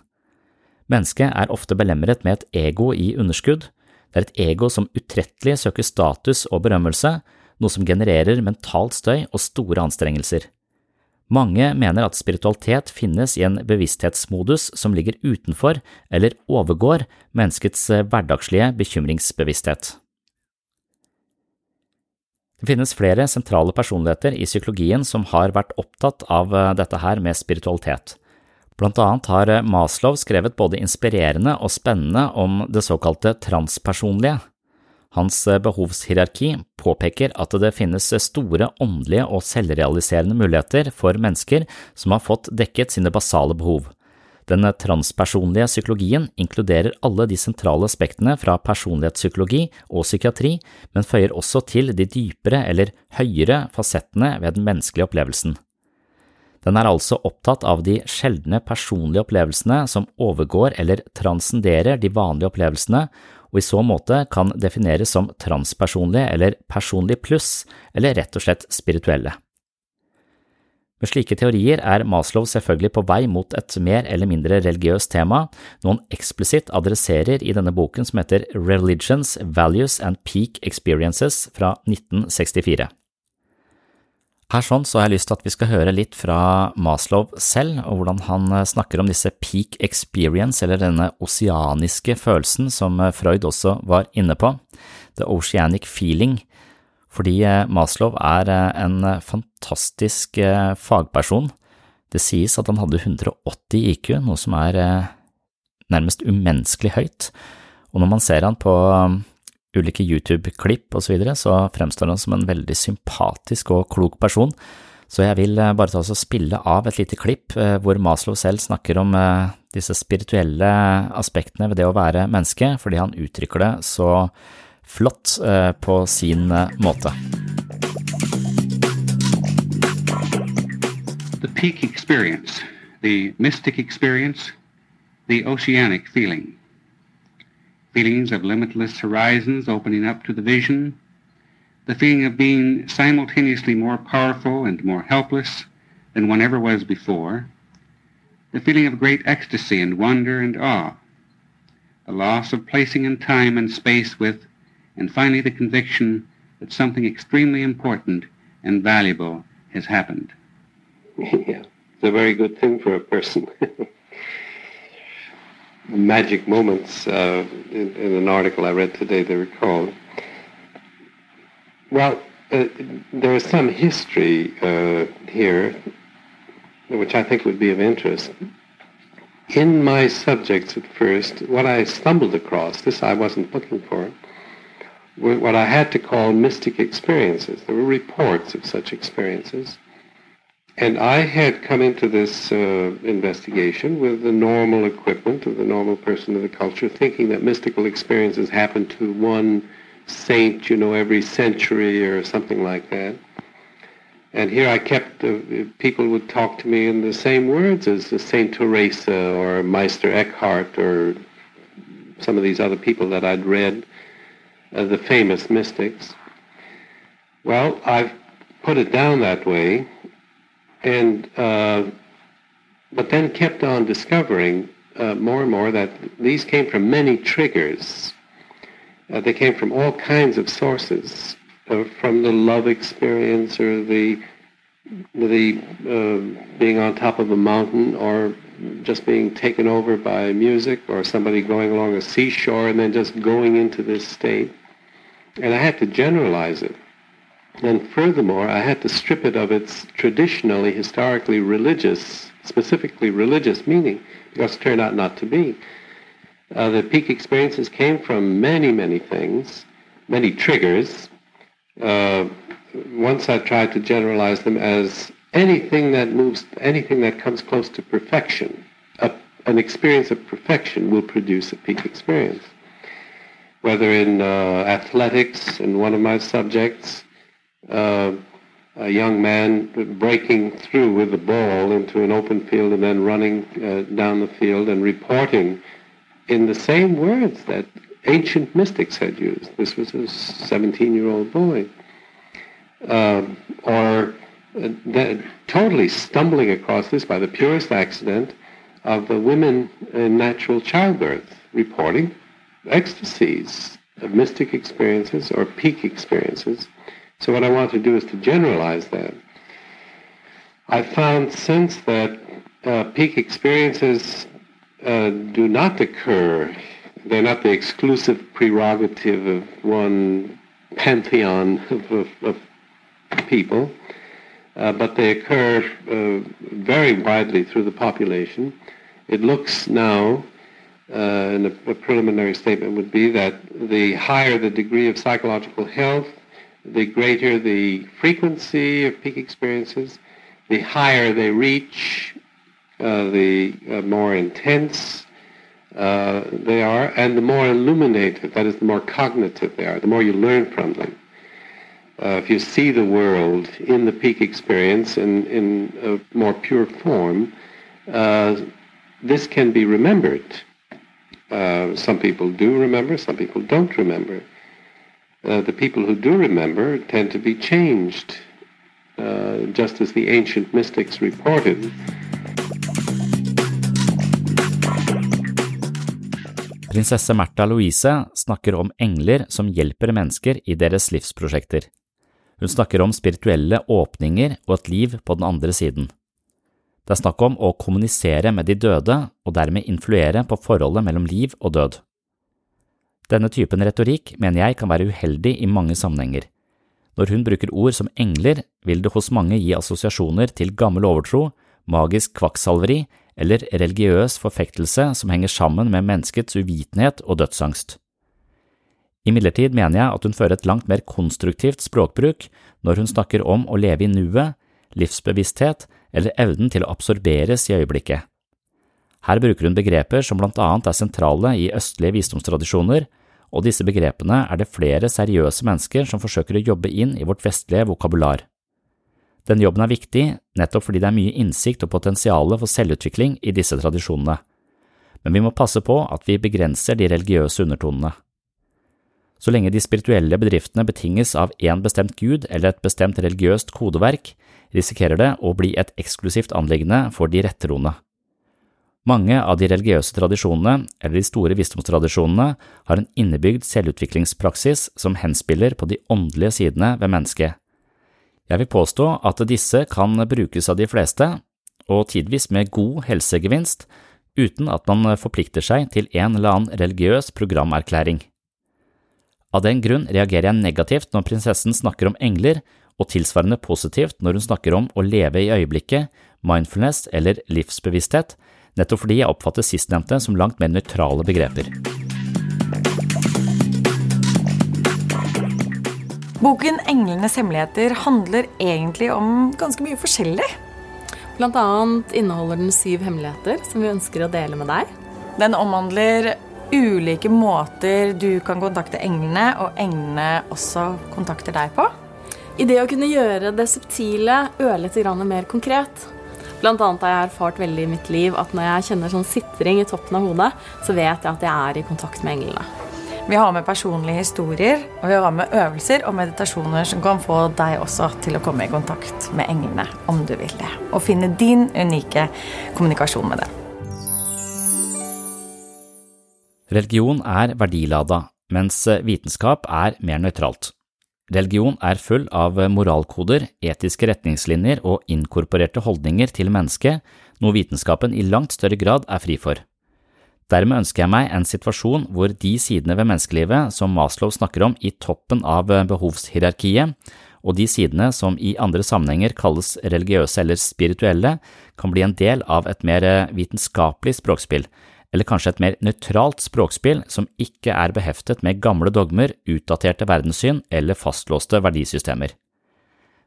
Mennesket er ofte belemret med et ego i underskudd, det er et ego som utrettelig søker status og berømmelse, noe som genererer mentalt støy og store anstrengelser. Mange mener at spiritualitet finnes i en bevissthetsmodus som ligger utenfor eller overgår menneskets eh, hverdagslige bekymringsbevissthet. Det finnes flere sentrale personligheter i psykologien som har vært opptatt av eh, dette her med spiritualitet. Blant annet har eh, Maslow skrevet både inspirerende og spennende om det såkalte transpersonlige. Hans eh, behovshierarki påpeker at det finnes store åndelige og selvrealiserende muligheter for mennesker som har fått dekket sine basale behov. Den transpersonlige psykologien inkluderer alle de sentrale aspektene fra personlighetspsykologi og psykiatri, men føyer også til de dypere eller høyere fasettene ved den menneskelige opplevelsen. Den er altså opptatt av de sjeldne personlige opplevelsene som overgår eller transcenderer de vanlige opplevelsene, og i så måte kan defineres som transpersonlige eller personlig pluss, eller rett og slett spirituelle. Med slike teorier er Maslow selvfølgelig på vei mot et mer eller mindre religiøst tema, noe han eksplisitt adresserer i denne boken som heter Religions, Values and Peak Experiences fra 1964. Her sånn så har jeg lyst til at vi skal høre litt fra Maslow selv, og hvordan han eh, snakker om disse peak experience, eller denne oseaniske følelsen som eh, Freud også var inne på, the oceanic feeling, fordi eh, Maslow er en fantastisk fagperson. Det sies at han hadde 180 IQ, noe som er nærmest umenneskelig høyt, og når man ser han på ulike YouTube-klipp osv., så, videre, så fremstår han som en veldig sympatisk og klok person. Så jeg vil eh, bare ta oss og spille av et lite klipp eh, hvor Maslow selv snakker om eh, disse spirituelle aspektene ved det å være menneske, fordi han uttrykker det så flott på sin måte. The peak experience, the mystic experience, the oceanic feeling. Feelings of limitless horizons opening up to the vision, the feeling of being simultaneously more powerful and more helpless than one ever was before, the feeling of great ecstasy and wonder and awe, the loss of placing in time and space with, and finally the conviction that something extremely important and valuable has happened. Yeah, it's a very good thing for a person. magic moments uh, in, in, an article I read today, they were called. Well, uh, there is some history uh, here which I think would be of interest. In my subjects at first, what I stumbled across, this I wasn't looking for, were what I had to call mystic experiences. There were reports of such experiences. And I had come into this uh, investigation with the normal equipment of the normal person of the culture, thinking that mystical experiences happen to one saint, you know, every century or something like that. And here I kept, uh, people would talk to me in the same words as Saint Teresa or Meister Eckhart or some of these other people that I'd read, uh, the famous mystics. Well, I've put it down that way and uh, but then kept on discovering uh, more and more that these came from many triggers. Uh, they came from all kinds of sources, uh, from the love experience or the the uh, being on top of a mountain or just being taken over by music or somebody going along a seashore and then just going into this state. And I had to generalize it And furthermore, I had to strip it of its traditionally, historically religious, specifically religious meaning, because it turned out not to be. Uh, the peak experiences came from many, many things, many triggers. Uh, once I tried to generalize them as anything that moves, anything that comes close to perfection. A, an experience of perfection will produce a peak experience. Whether in uh, athletics, in one of my subjects, uh, a young man breaking through with the ball into an open field and then running uh, down the field and reporting in the same words that ancient mystics had used. This was a 17-year-old boy. Um, or uh, totally stumbling across this by the purest accident of the women in natural childbirth reporting ecstasies, of mystic experiences or peak experiences. So what I want to do is to generalize that. I found since that uh, peak experiences uh, do not occur, they're not the exclusive prerogative of one pantheon of, of, of people, uh, but they occur uh, very widely through the population. It looks now, uh, and a, a, preliminary statement would be that the higher the degree of psychological health, the greater the frequency of peak experiences, the higher they reach, uh, the uh, more intense uh, they are, and the more illuminated, that is, the more cognitive they are, the more you learn from them. Uh, if you see the world in the peak experience in, in a more pure form, uh, this can be remembered. Uh, some people do remember, some people don't remember. Uh, the people who do remember tend to be changed, uh, just as the ancient mystics reported. Prinsesse Märtha Louise snakker om engler som hjelper mennesker i deres livsprosjekter. Hun snakker om spirituelle åpninger og et liv på den andre siden. Det er snakk om å kommunisere med de døde og dermed influere på forholdet mellom liv og død. Denne typen retorikk mener jeg kan være uheldig i mange sammenhenger. Når hun bruker ord som engler, vil det hos mange gi assosiasjoner til gammel overtro, magisk kvakksalveri eller religiøs forfektelse som henger sammen med menneskets uvitenhet og dødsangst. Imidlertid mener jeg at hun fører et langt mer konstruktivt språkbruk når hun snakker om å leve i nuet, livsbevissthet eller evnen til å absorberes i øyeblikket. Her bruker hun begreper som blant annet er sentrale i østlige visdomstradisjoner, og disse begrepene er det flere seriøse mennesker som forsøker å jobbe inn i vårt vestlige vokabular. Denne jobben er viktig nettopp fordi det er mye innsikt og potensial for selvutvikling i disse tradisjonene, men vi må passe på at vi begrenser de religiøse undertonene. Så lenge de spirituelle bedriftene betinges av én bestemt gud eller et bestemt religiøst kodeverk, risikerer det å bli et eksklusivt anliggende for de rettroende. Mange av de religiøse tradisjonene, eller de store visdomstradisjonene, har en innebygd selvutviklingspraksis som henspiller på de åndelige sidene ved mennesket. Jeg vil påstå at disse kan brukes av de fleste, og tidvis med god helsegevinst, uten at man forplikter seg til en eller annen religiøs programerklæring. Av den grunn reagerer jeg negativt når prinsessen snakker om engler, og tilsvarende positivt når hun snakker om å leve i øyeblikket, mindfulness eller livsbevissthet, nettopp fordi jeg oppfatter sistnevnte som langt mer nøytrale begreper. Boken Englenes hemmeligheter handler egentlig om ganske mye forskjellig. Blant annet inneholder den syv hemmeligheter som vi ønsker å dele med deg. Den omhandler ulike måter du kan kontakte englene, og englene også kontakter deg på. I det å kunne gjøre det subtile ørlite grann mer konkret. Blant annet har jeg erfart veldig i mitt liv at når jeg kjenner sånn sitring i toppen av hodet, så vet jeg at jeg er i kontakt med englene. Vi har med personlige historier, og vi har med øvelser og meditasjoner som kan få deg også til å komme i kontakt med englene, om du vil det. Og finne din unike kommunikasjon med dem. Religion er verdilada, mens vitenskap er mer nøytralt. Religion er full av moralkoder, etiske retningslinjer og inkorporerte holdninger til mennesket, noe vitenskapen i langt større grad er fri for. Dermed ønsker jeg meg en situasjon hvor de sidene ved menneskelivet som Maslow snakker om i toppen av behovshierarkiet, og de sidene som i andre sammenhenger kalles religiøse eller spirituelle, kan bli en del av et mer vitenskapelig språkspill, eller kanskje et mer nøytralt språkspill som ikke er beheftet med gamle dogmer, utdaterte verdenssyn eller fastlåste verdisystemer.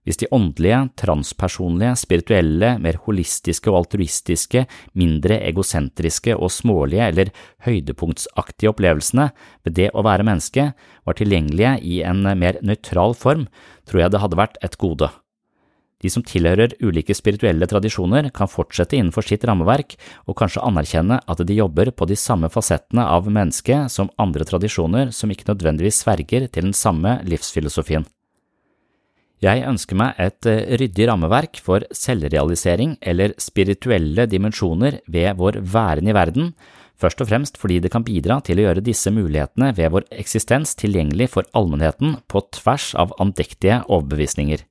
Hvis de åndelige, transpersonlige, spirituelle, mer holistiske og altruistiske, mindre egosentriske og smålige eller høydepunktsaktige opplevelsene ved det å være menneske var tilgjengelige i en mer nøytral form, tror jeg det hadde vært et gode. De som tilhører ulike spirituelle tradisjoner, kan fortsette innenfor sitt rammeverk og kanskje anerkjenne at de jobber på de samme fasettene av mennesket som andre tradisjoner som ikke nødvendigvis sverger til den samme livsfilosofien. Jeg ønsker meg et eh, ryddig rammeverk for selvrealisering eller spirituelle dimensjoner ved vår væren i verden, først og fremst fordi det kan bidra til å gjøre disse mulighetene ved vår eksistens tilgjengelig for allmennheten på tvers av andektige overbevisninger.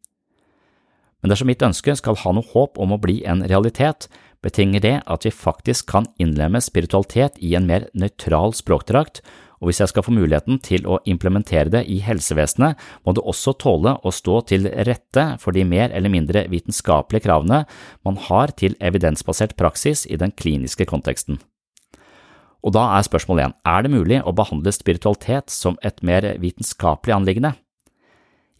Men dersom mitt ønske skal ha noe håp om å bli en realitet, betinger det at vi faktisk kan innlemme spiritualitet i en mer nøytral språkdrakt og hvis jeg skal få muligheten til å implementere det i helsevesenet, må det også tåle å stå til rette for de mer eller mindre vitenskapelige kravene man har til evidensbasert praksis i den kliniske konteksten. Og da er spørsmål igjen, er det mulig å behandle spiritualitet som et mer vitenskapelig anliggende?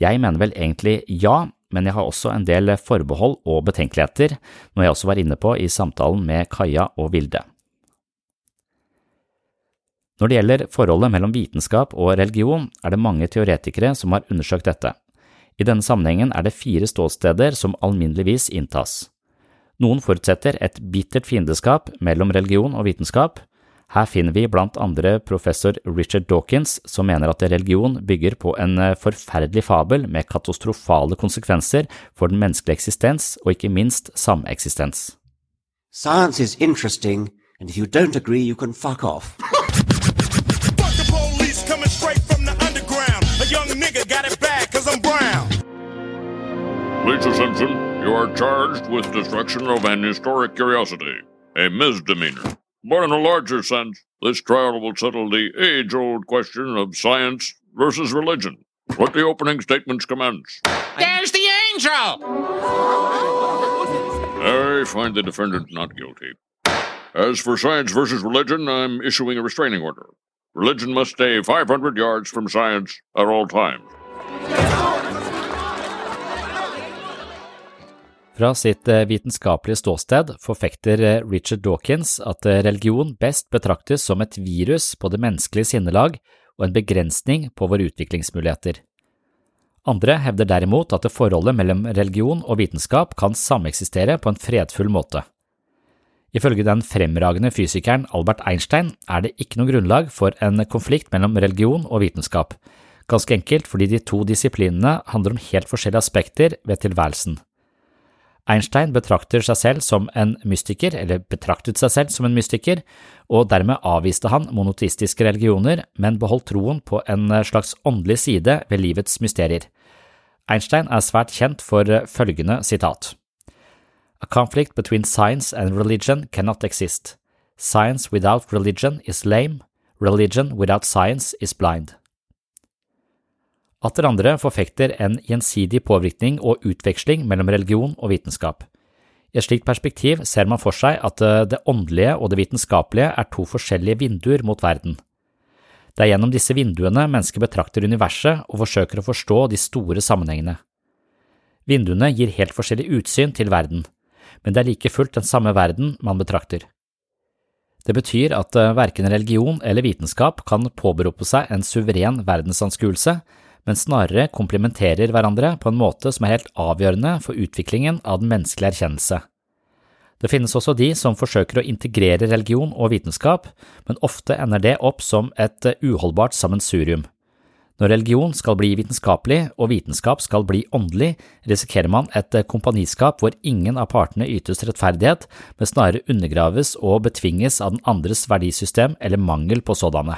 Jeg mener vel egentlig ja, men jeg har også en del forbehold og betenkeligheter, noe jeg også var inne på i samtalen med Kaja og Vilde. Når det gjelder forholdet mellom vitenskap og religion, er det mange teoretikere som har undersøkt dette. I denne sammenhengen er det fire ståsteder som alminneligvis inntas. Noen forutsetter et bittert fiendeskap mellom religion og vitenskap. Her finner vi blant andre professor Richard Dawkins, som mener at religion bygger på en forferdelig fabel med katastrofale konsekvenser for den menneskelige eksistens og ikke minst sameksistens. Science is interesting, and if you don't agree, you can fuck off. Lisa Simpson, you are charged with destruction of an historic curiosity, a misdemeanor. But in a larger sense, this trial will settle the age old question of science versus religion. Let the opening statements commence. There's the angel! I find the defendant not guilty. As for science versus religion, I'm issuing a restraining order. Religion must stay 500 yards from science at all times. Fra sitt eh, vitenskapelige ståsted forfekter eh, Richard Dawkins at eh, religion best betraktes som et virus på det menneskelige sinnelag og en begrensning på våre utviklingsmuligheter. Andre hevder derimot at det forholdet mellom religion og vitenskap kan sameksistere på en fredfull måte. Ifølge den fremragende fysikeren Albert Einstein er det ikke noe grunnlag for en konflikt mellom religion og vitenskap, ganske enkelt fordi de to disiplinene handler om helt forskjellige aspekter ved tilværelsen. Einstein betrakter seg selv som en mystiker, eller betraktet seg selv som en mystiker, og dermed avviste han monoteistiske religioner, men beholdt troen på en slags åndelig side ved livets mysterier. Einstein er svært kjent for følgende sitat. A conflict between science and religion cannot exist. Science without religion is lame. Religion without science is blind. Atter andre forfekter en gjensidig påvirkning og utveksling mellom religion og vitenskap. I et slikt perspektiv ser man for seg at eh, det åndelige og det vitenskapelige er to forskjellige vinduer mot verden. Det er gjennom disse vinduene mennesker betrakter universet og forsøker å forstå de store sammenhengene. Vinduene gir helt forskjellig utsyn til verden, men det er like fullt den samme verden man betrakter. Det betyr at eh, verken religion eller vitenskap kan påberope seg en suveren verdensanskuelse, men snarere komplementerer hverandre på en måte som er helt avgjørende for utviklingen av den menneskelige erkjennelse. Det finnes også de som forsøker å integrere religion og vitenskap, men ofte ender det opp som et uholdbart sammensurium. Når religion skal bli vitenskapelig og vitenskap skal bli åndelig, risikerer man et kompaniskap hvor ingen av partene ytes rettferdighet, men snarere undergraves og betvinges av den andres verdisystem eller mangel på sådanne.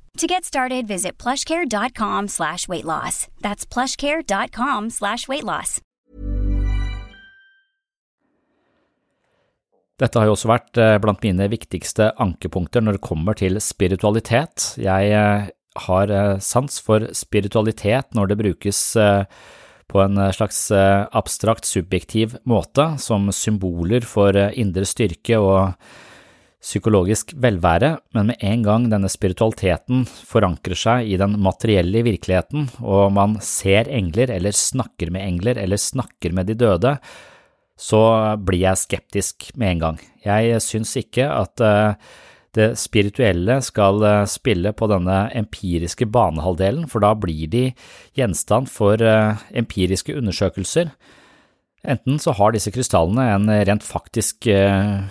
To get started, visit plushcare.com slash weight loss. That's plushcare.com slash weight loss. Dette har jo også vært eh, blant mine viktigste ankepunkter når det kommer til spiritualitet. Jeg eh, har eh, sans for spiritualitet når det brukes på en slags abstrakt, subjektiv måte, som symboler for indre styrke og psykologisk velvære, men med en gang denne spiritualiteten forankrer seg i den materielle virkeligheten, og man ser engler eller snakker med engler eller snakker med de døde, så blir jeg skeptisk med en gang. Jeg syns ikke at det spirituelle skal spille på denne empiriske banehalvdelen, for da blir de gjenstand for empiriske undersøkelser. Enten så har disse krystallene en rent faktisk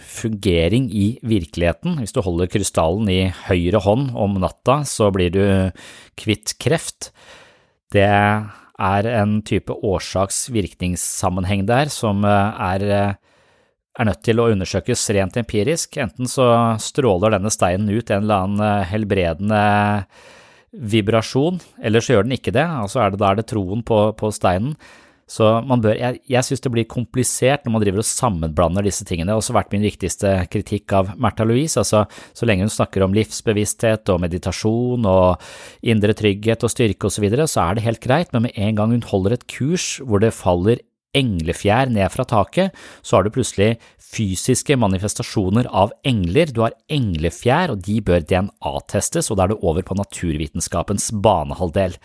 fungering i virkeligheten. Hvis du holder krystallen i høyre hånd om natta, så blir du kvitt kreft. Det er en type årsaks-virkningssammenheng der som er, er nødt til å undersøkes rent empirisk. Enten så stråler denne steinen ut en eller annen helbredende vibrasjon, eller så gjør den ikke det, altså er det, da er det troen på, på steinen. Så man bør, jeg, jeg synes det blir komplisert når man driver og sammenblander disse tingene. Det har også vært min viktigste kritikk av Märtha Louise, altså så lenge hun snakker om livsbevissthet og meditasjon og indre trygghet og styrke og så videre, så er det helt greit, men med en gang hun holder et kurs hvor det faller englefjær ned fra taket, så har du plutselig fysiske manifestasjoner av engler. Du har englefjær, og de bør DNA-testes, og da er du over på naturvitenskapens banehalvdel.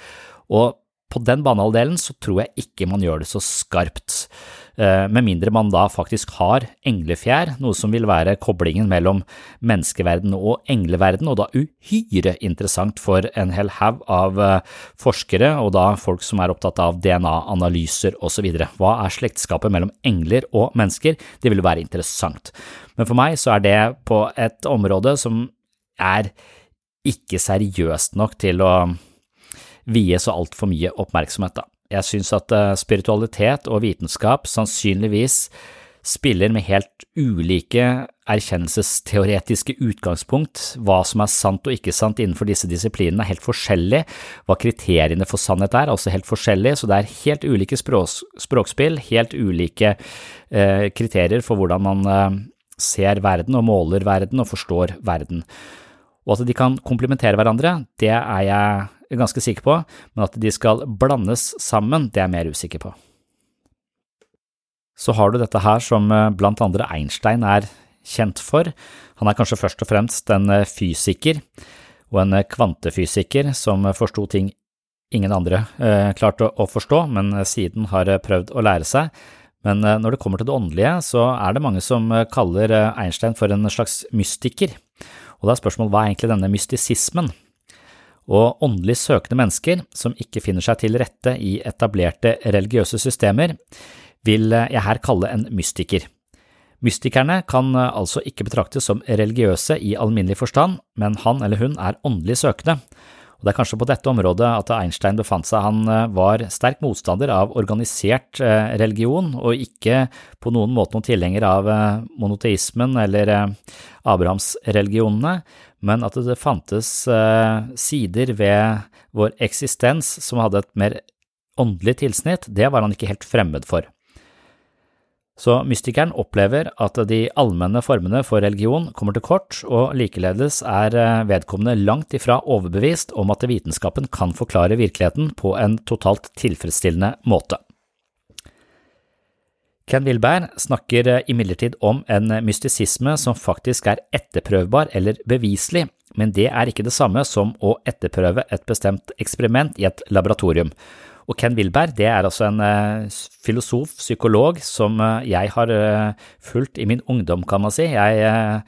Og på den banehalvdelen så tror jeg ikke man gjør det så skarpt, med mindre man da faktisk har englefjær, noe som vil være koblingen mellom menneskeverden og engleverden, og da uhyre interessant for en hel haug av forskere, og da folk som er opptatt av DNA-analyser videre. Hva er slektskapet mellom engler og mennesker? Det vil være interessant. Men for meg så er det på et område som er ikke seriøst nok til å vie så altfor mye oppmerksomhet, da. Jeg synes at spiritualitet og vitenskap sannsynligvis spiller med helt ulike erkjennelsesteoretiske utgangspunkt. Hva som er sant og ikke sant innenfor disse disiplinene er helt forskjellig. Hva kriteriene for sannhet er, er også helt forskjellig, så det er helt ulike språk, språkspill, helt ulike eh, kriterier for hvordan man eh, ser verden og måler verden og forstår verden. Og at de kan komplementere hverandre, det er jeg ganske sikker på, men at de skal blandes sammen, det er jeg mer usikker på. Så har du dette her som blant andre Einstein er kjent for. Han er kanskje først og fremst en fysiker og en kvantefysiker som forsto ting ingen andre klarte å forstå, men siden har prøvd å lære seg. Men når det kommer til det åndelige, så er det mange som kaller Einstein for en slags mystiker. Og da er spørsmålet hva er egentlig denne mystisismen? Og åndelig søkende mennesker som ikke finner seg til rette i etablerte religiøse systemer, vil jeg her kalle en mystiker. Mystikerne kan altså ikke betraktes som religiøse i alminnelig forstand, men han eller hun er åndelig søkende, Det er kanskje på dette området at Einstein befant seg. Han eh, var sterk motstander av organisert eh, religion, og ikke på noen måte noen tilhenger av eh, monoteismen eller Abrahamsreligionene, men at det fantes sider ved vår eksistens som hadde et mer åndelig tilsnitt, det var han ikke helt fremmed for. Så mystikeren opplever at de allmenne formene for religion kommer til kort, og likeledes er eh, vedkommende langt ifra overbevist om at vitenskapen kan forklare virkeligheten på en totalt tilfredsstillende måte. Ken Wilberg snakker eh, imidlertid om en mystisisme som faktisk er etterprøvbar eller beviselig, men det er ikke det samme som å etterprøve et bestemt eksperiment i et laboratorium. Og Ken Wilberg det er altså en uh, filosof, psykolog, som uh, jeg har uh, fulgt i min ungdom, kan man si. Jeg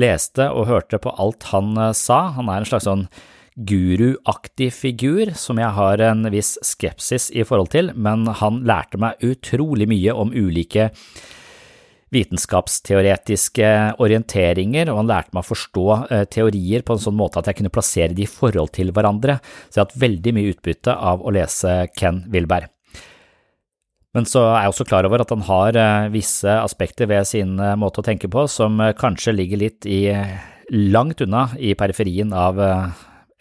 leste og hørte på alt han sa. Han er en slags sånn guruaktig figur som jeg har en viss skepsis i forhold til, men han lærte meg utrolig mye om ulike vitenskapsteoretiske orienteringer, og han lærte meg å forstå eh, teorier på en sånn måte at jeg kunne plassere de i forhold til hverandre, så jeg har hatt veldig mye utbytte av å lese Ken Wilberg. Men så er jeg også klar over at han har eh, visse aspekter ved sin eh, måte å tenke på som kanskje ligger litt i langt unna i periferien av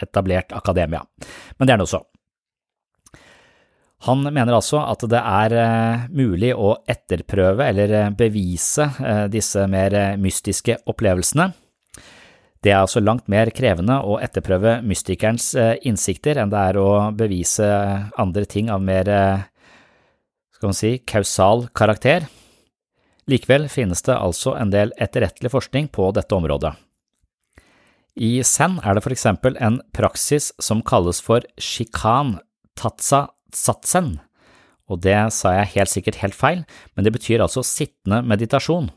etablert akademia. Men det er nå så. Han mener altså at det er eh, mulig å etterprøve eller eh, bevise eh, disse mer mystiske opplevelsene. Det er altså langt mer krevende å etterprøve mystikerens innsikter enn det er å bevise andre ting av mer skal man si, kausal karakter. Likevel finnes det altså en del etterrettelig forskning på dette området. I Zen er det for eksempel en praksis som kalles for shikan tatsa satsen, og det sa jeg helt sikkert helt feil, men det betyr altså sittende meditasjon.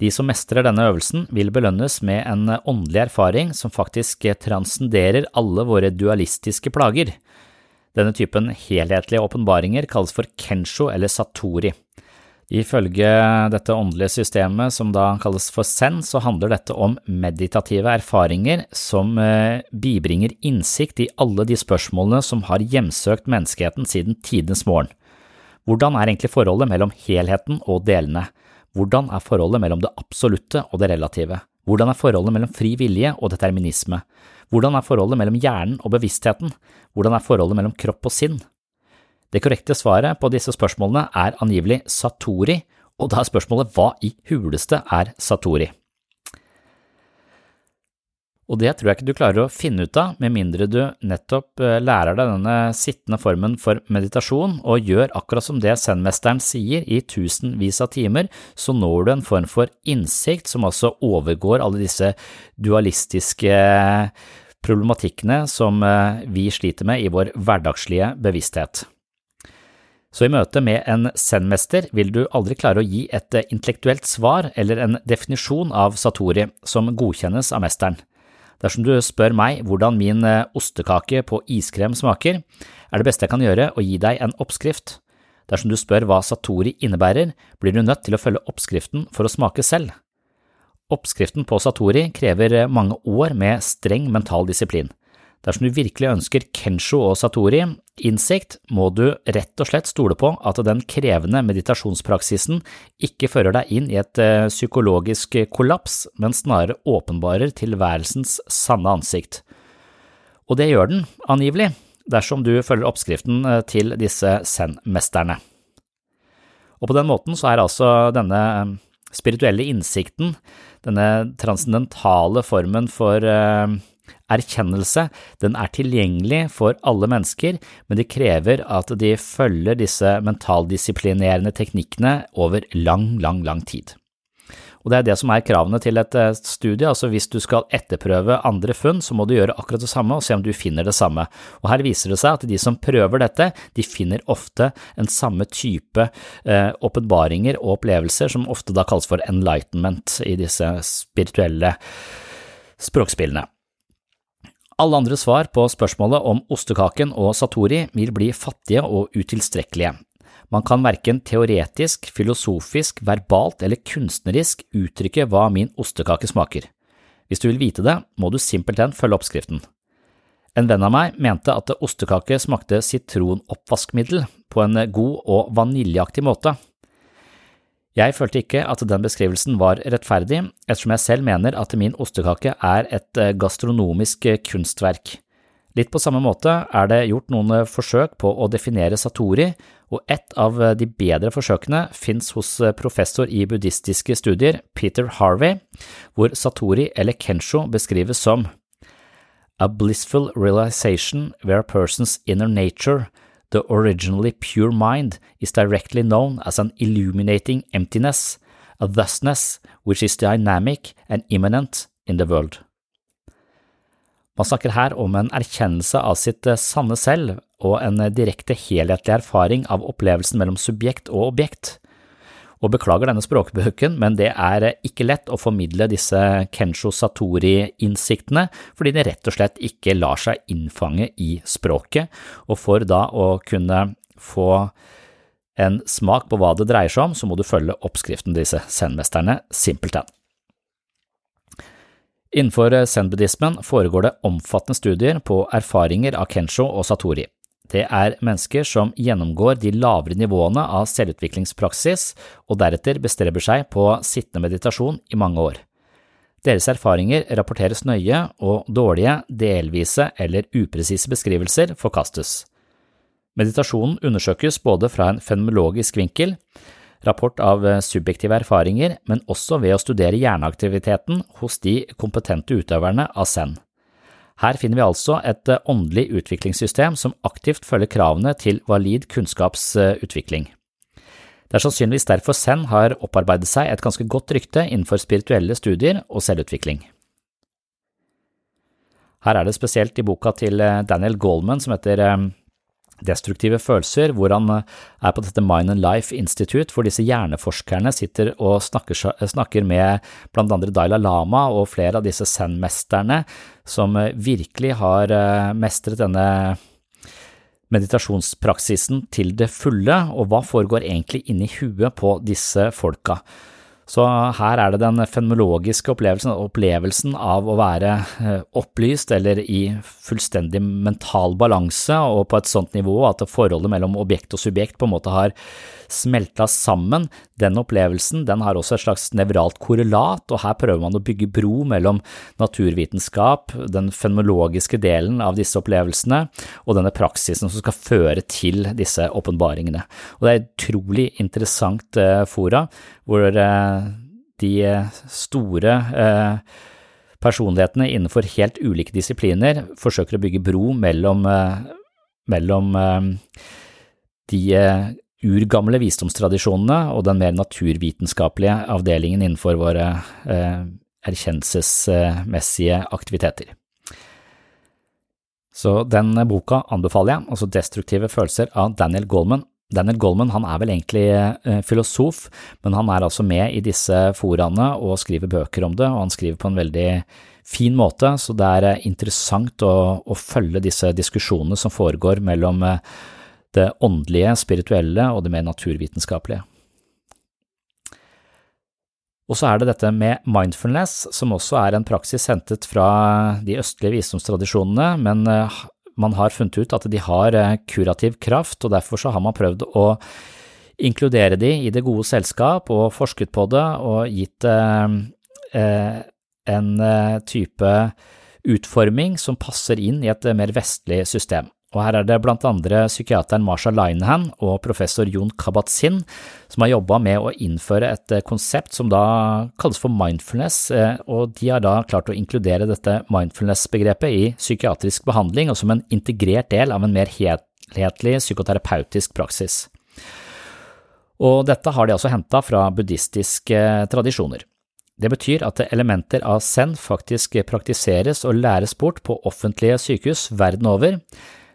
De som mestrer denne øvelsen, vil belønnes med en åndelig erfaring som faktisk transcenderer alle våre dualistiske plager. Denne typen helhetlige åpenbaringer kalles for kensho eller satori. Ifølge dette åndelige systemet, som da kalles for zen, så handler dette om meditative erfaringer som eh, bibringer innsikt i alle de spørsmålene som har hjemsøkt menneskeheten siden tidenes morgen. Hvordan er egentlig forholdet mellom helheten og delene? Hvordan er forholdet mellom det absolutte og det relative? Hvordan er forholdet mellom fri vilje og determinisme? Hvordan er forholdet mellom hjernen og bevisstheten? Hvordan er forholdet mellom kropp og sinn? Det korrekte svaret på disse spørsmålene er angivelig Satori, og da er spørsmålet hva i huleste er Satori? Og det tror jeg ikke du klarer å finne ut av med mindre du nettopp eh, lærer deg denne sittende formen for meditasjon og gjør akkurat som det zen-mesteren sier i tusenvis av timer, så når du en form for innsikt som altså overgår alle disse dualistiske problematikkene som eh, vi sliter med i vår hverdagslige bevissthet. Så i møte med en zen-mester vil du aldri klare å gi et eh, intellektuelt svar eller en definisjon av satori som godkjennes av mesteren. Dersom du spør meg hvordan min eh, ostekake på iskrem smaker, er det beste jeg kan gjøre å gi deg en oppskrift. Dersom du spør hva satori innebærer, blir du nødt til å følge oppskriften for å smake selv. Oppskriften på satori krever eh, mange år med streng mental disiplin. Dersom du virkelig ønsker Kensho og Satori innsikt, må du rett og slett stole på at den krevende meditasjonspraksisen ikke fører deg inn i et eh, psykologisk kollaps, men snarere åpenbarer tilværelsens sanne ansikt. Og det gjør den, angivelig, dersom du følger oppskriften eh, til disse zen-mesterne. Og på den måten så er altså denne eh, spirituelle innsikten, denne transcendentale formen for erkjennelse, den er tilgjengelig for alle mennesker, men det krever at de følger disse mentaldisiplinerende teknikkene over lang, lang, lang tid. Og Det er det som er kravene til et eh, studie, altså hvis du skal etterprøve andre funn, så må du gjøre akkurat det samme og se om du finner det samme. Og Her viser det seg at de som prøver dette, de finner ofte en samme type eh, og opplevelser som ofte da kalles for enlightenment i disse spirituelle språkspillene. Alle andre svar på spørsmålet om ostekaken og satori vil bli fattige og utilstrekkelige. Man kan verken teoretisk, filosofisk, verbalt eller kunstnerisk uttrykke hva min ostekake smaker. Hvis du vil vite det, må du simpelthen følge oppskriften. En venn av meg mente at ostekake smakte sitronoppvaskmiddel på en god og vaniljeaktig måte. Jeg følte ikke at den beskrivelsen var rettferdig, ettersom jeg selv mener at min ostekake er et eh, gastronomisk kunstverk. Litt på samme måte er det gjort noen forsøk på å definere satori, og et av de bedre forsøkene fins hos professor i buddhistiske studier, Peter Harvey, hvor satori eller kensho beskrives som a blissful realization where a person's inner nature, the originally pure mind, is directly known as an illuminating emptiness, a thusness which is dynamic and immanent in the world. Man snakker her om en erkjennelse av sitt sanne selv og en direkte helhetlig erfaring av opplevelsen mellom subjekt og objekt. Og beklager denne språkbøken, men det er ikke lett å formidle disse Kensho Satori-innsiktene, fordi de rett og slett ikke lar seg innfange i språket, og for da å kunne få en smak på hva det dreier seg om, så må du følge oppskriften disse zen-mesterne simpelthen. Innenfor zen-buddhismen foregår det omfattende studier på erfaringer av Kensho og Satori. Det er mennesker som gjennomgår de lavere nivåene av selvutviklingspraksis og deretter bestreber seg på sittende meditasjon i mange år. Deres erfaringer rapporteres nøye, og dårlige, delvise eller upresise beskrivelser forkastes. Meditasjonen undersøkes både fra en fenomenologisk vinkel, rapport av subjektive erfaringer, men også ved å studere hjerneaktiviteten hos de kompetente utøverne av zen. Her finner vi altså et eh, åndelig utviklingssystem som aktivt følger kravene til valid kunnskapsutvikling. Det er sannsynligvis derfor Zen har opparbeidet seg et ganske godt rykte innenfor spirituelle studier og selvutvikling. Her er det spesielt i boka til eh, Daniel Goldman som heter eh, destruktive følelser, hvor han eh, er på dette Mind and Life Institute, hvor disse hjerneforskerne sitter og snakker, snakker med blant andre Daila Lama og flere av disse zen-mesterne som eh, virkelig har eh, mestret denne meditasjonspraksisen til det fulle, og hva foregår egentlig inni huet på disse folka. Så her er det den fenomenologiske opplevelsen, opplevelsen av å være eh, opplyst eller i fullstendig mental balanse og på et sånt nivå at forholdet mellom objekt og subjekt på en måte har smelta sammen. Den opplevelsen den har også et slags nevralt korrelat, og her prøver man å bygge bro mellom naturvitenskap, den fenomenologiske delen av disse opplevelsene, og denne praksisen som skal føre til disse åpenbaringene. Og det er et utrolig interessant eh, fora, hvor eh, de store eh, personlighetene innenfor helt ulike disipliner forsøker å bygge bro mellom, mellom de urgamle visdomstradisjonene og den mer naturvitenskapelige avdelingen innenfor våre eh, erkjennelsesmessige aktiviteter. Så den boka anbefaler jeg, altså Destruktive følelser av Daniel Goldman. Daniel Goldman han er vel egentlig eh, filosof, men han er altså med i disse foraene og skriver bøker om det, og han skriver på en veldig fin måte, så det er eh, interessant å, å følge disse diskusjonene som foregår mellom eh, det åndelige, spirituelle og det mer naturvitenskapelige. Og så er det dette med mindfulness, som også er en praksis hentet fra de østlige visdomstradisjonene, men eh, man har funnet ut at de har eh, kurativ kraft, og derfor så har man prøvd å inkludere de i det gode selskap og forsket på det og gitt eh, en type utforming som passer inn i et mer vestlig system og her er det blant andre psykiateren Marsha Linehan og professor Jon Kabat-Zinn som har jobba med å innføre et eh, konsept som da kalles for mindfulness, eh, og de har da klart å inkludere dette mindfulness-begrepet i psykiatrisk behandling og som en integrert del av en mer helhetlig psykoterapeutisk praksis. Og dette har de altså henta fra buddhistiske tradisjoner. Det betyr at elementer av zen faktisk praktiseres og læres bort på offentlige sykehus verden over,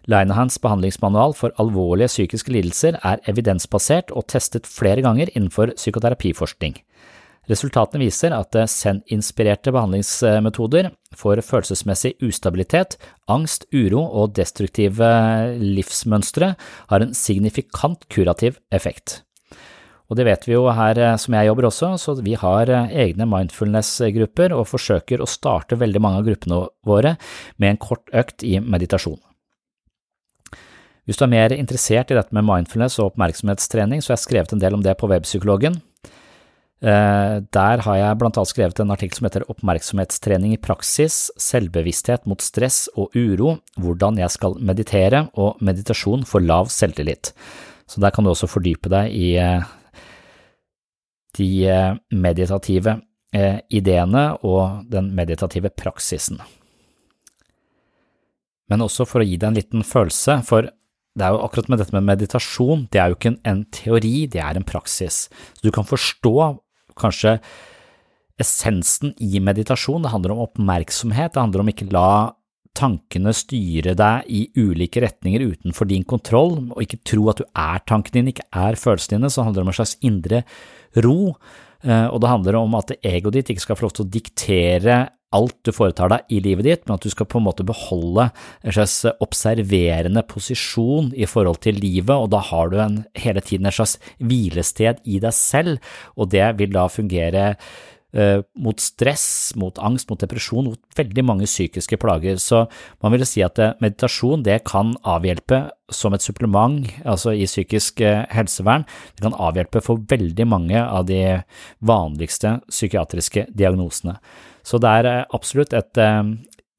Linehans behandlingsmanual for alvorlige psykiske lidelser er evidensbasert og testet flere ganger innenfor psykoterapiforskning. Resultatene viser at Zen-inspirerte behandlingsmetoder for følelsesmessig ustabilitet, angst, uro og destruktive livsmønstre har en signifikant kurativ effekt. Og det vet vi jo her eh, som jeg jobber også, så vi har eh, egne mindfulness-grupper og forsøker å starte veldig mange av gruppene våre med en kort økt i meditasjon. Hvis du er mer interessert i dette med mindfulness og oppmerksomhetstrening, så har jeg skrevet en del om det på Webpsykologen. Eh, der har jeg blant annet skrevet en artikkel som heter Oppmerksomhetstrening i praksis, selvbevissthet mot stress og uro, hvordan jeg skal meditere og meditasjon for lav selvtillit. Så der kan du også fordype deg i de eh, meditative eh, ideene og den meditative praksisen. Men også for å gi deg en liten følelse, for det er jo akkurat med dette med meditasjon, det er jo ikke en, teori, det er en praksis. Så du kan forstå kanskje essensen i meditasjon, det handler om oppmerksomhet, det handler om ikke la tankene styre deg i ulike retninger utenfor din kontroll, og ikke tro at du er tankene dine, ikke er følelsene dine, så handler det om en slags indre ro, eh, og det handler om at egoet ditt ikke skal få lov til å diktere alt du foretar deg i livet ditt, men at du skal på en måte beholde en slags observerende posisjon i forhold til livet, og da har du en, hele tiden et slags hvilested i deg selv, og det vil da fungere Eh, mot stress, mot angst, mot depresjon, mot veldig mange psykiske plager. Så man vil si at eh, meditasjon det kan avhjelpe som et supplement, altså i psykisk eh, helsevern. Det kan avhjelpe for veldig mange av de vanligste psykiatriske diagnosene. Så det er absolutt et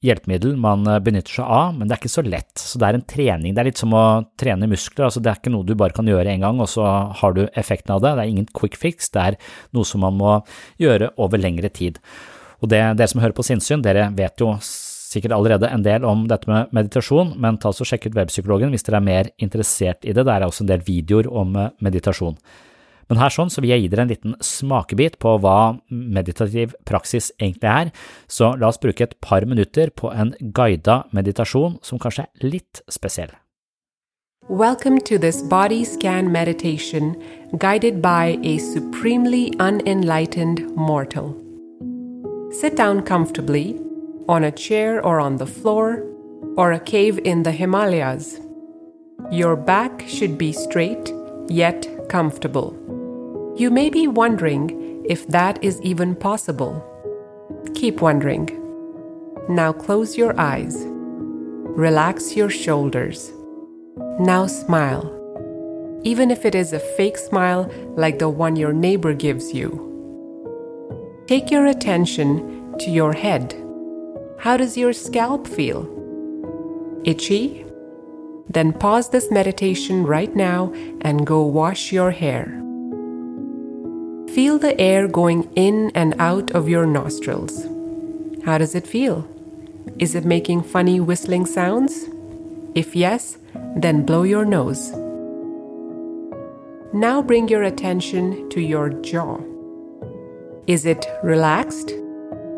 hjelpemiddel man eh, benytter seg av, men det er ikke så lett. Så det er en trening. Det er litt som å trene muskler. altså Det er ikke noe du bare kan gjøre en gang, og så har du effekten av det. Det er ingen quick fix, det er noe som man må gjøre over lengre tid. Og det, dere som hører på sinnssyn, dere vet jo sikkert allerede en del om dette med meditasjon, men ta og sjekk ut Webpsykologen hvis dere er mer interessert i det. Der er også en del videoer om eh, meditasjon. Men her sånn så vil jeg gi dere en liten smakebit på hva meditativ praksis egentlig er, så la oss bruke et par minutter på en guida meditasjon som kanskje er litt spesiell. Welcome to this body scan meditation guided by a supremely unenlightened mortal. Sit down comfortably on a chair or on the floor or a cave in the Himalayas. Your back should be straight yet comfortable. You may be wondering if that is even possible. Keep wondering. Now close your eyes. Relax your shoulders. Now smile. Even if it is a fake smile like the one your neighbor gives you. Take your attention to your head. How does your scalp feel? Itchy? Then pause this meditation right now and go wash your hair. Feel the air going in and out of your nostrils. How does it feel? Is it making funny whistling sounds? If yes, then blow your nose. Now bring your attention to your jaw. Is it relaxed?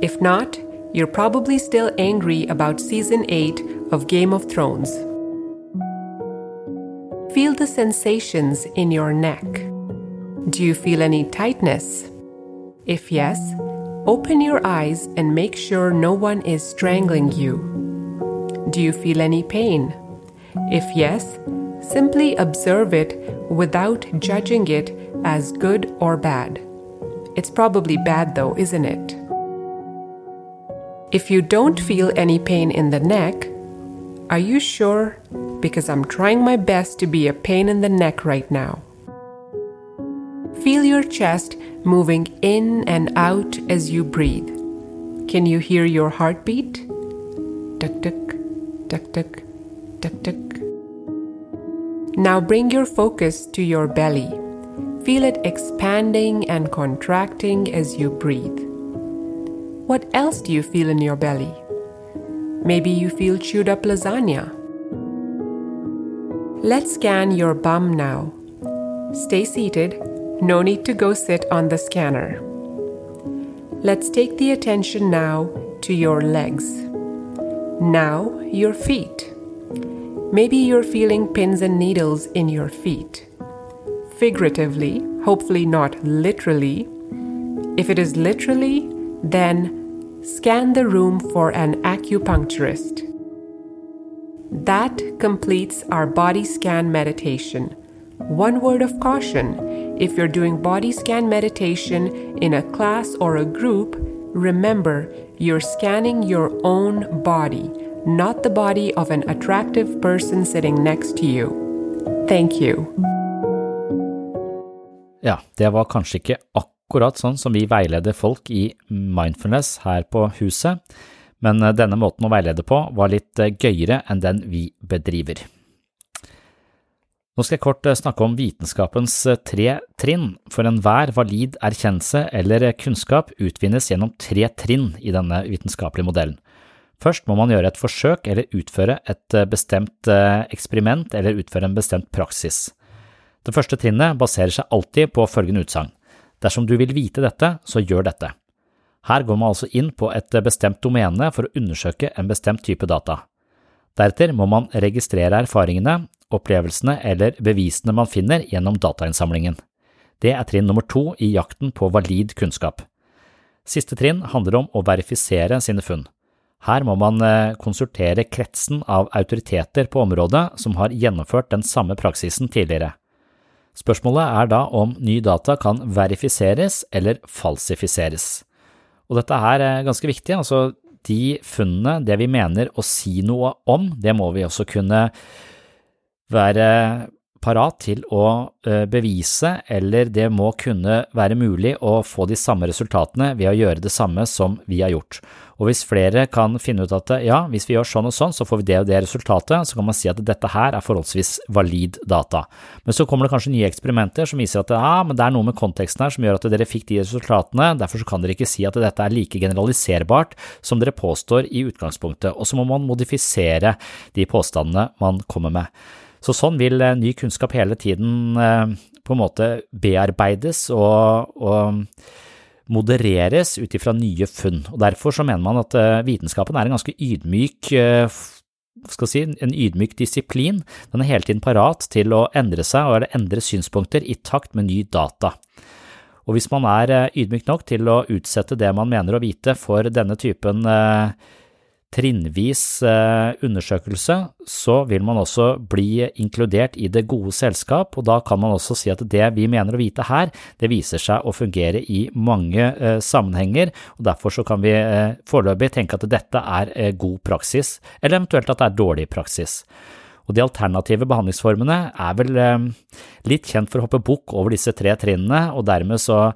If not, you're probably still angry about season 8 of Game of Thrones. Feel the sensations in your neck. Do you feel any tightness? If yes, open your eyes and make sure no one is strangling you. Do you feel any pain? If yes, simply observe it without judging it as good or bad. It's probably bad though, isn't it? If you don't feel any pain in the neck, are you sure? Because I'm trying my best to be a pain in the neck right now. Feel your chest moving in and out as you breathe. Can you hear your heartbeat? Tuk tuk, tuk tuk, tuk tuk. Now bring your focus to your belly. Feel it expanding and contracting as you breathe. What else do you feel in your belly? Maybe you feel chewed up lasagna. Let's scan your bum now. Stay seated no need to go sit on the scanner. Let's take the attention now to your legs. Now, your feet. Maybe you're feeling pins and needles in your feet. Figuratively, hopefully not literally. If it is literally, then scan the room for an acupuncturist. That completes our body scan meditation. One word of caution If you're doing body scan meditation in a class or a group, remember you're scanning your own body, not the body of an attractive person sitting next to you. Thank you. Ja, det var kanskje ikke akkurat sånn som vi veileder folk i mindfulness her på huset, men eh, denne måten å veilede på var litt eh, gøyere enn den vi bedriver. Nå skal jeg kort eh, snakke om vitenskapens tre trinn, for enhver valid erkjennelse eller kunnskap utvinnes gjennom tre trinn i denne vitenskapelige modellen. Først må man gjøre et forsøk eller utføre et bestemt eksperiment eller utføre en bestemt praksis. Det første trinnet baserer seg alltid på følgende utsagn. Dersom du vil vite dette, så gjør dette. Her går man altså inn på et bestemt domene for å undersøke en bestemt type data. Deretter må man registrere erfaringene, opplevelsene eller bevisene man finner gjennom datainnsamlingen. Det er trinn nummer to i jakten på valid kunnskap. Siste trinn handler om å verifisere sine funn. Her må man eh, konsultere kretsen av autoriteter på området som har gjennomført den samme praksisen tidligere. Spørsmålet er da om ny data kan verifiseres eller falsifiseres. Og dette her er ganske viktig, altså de funnene, det vi mener å si noe om, det må vi også kunne være parat til å eh, bevise, eller det må kunne være mulig å få de samme resultatene ved å gjøre det samme som vi har gjort. Og hvis flere kan finne ut at ja, hvis vi gjør sånn og sånn, så får vi det og det resultatet, så kan man si at dette her er forholdsvis valid data. Men så kommer det kanskje nye eksperimenter som viser at ja, men det er noe med konteksten her som gjør at dere fikk de resultatene, derfor kan dere ikke si at dette er like generaliserbart som dere påstår i utgangspunktet, og så må man modifisere de påstandene man kommer med. Så sånn vil eh, ny kunnskap hele tiden eh, på en måte bearbeides og, og modereres ut ifra nye funn. og Derfor så mener man at eh, vitenskapen er en ganske ydmyk si, en ydmyk disiplin. Den er hele tiden parat til å endre seg og endre synspunkter i takt med ny data. Og hvis man er ydmyk nok til å utsette det man mener å vite for denne typen trinnvis eh, undersøkelse, så vil man også bli inkludert i det gode selskap, og da kan man også si at det vi mener å vite her, det viser seg å fungere i mange eh, sammenhenger, og derfor så kan vi eh, foreløpig tenke at dette er god praksis, eller eventuelt at det er dårlig praksis. Og de alternative behandlingsformene er vel litt kjent for å hoppe bukk over disse tre trinnene, og dermed så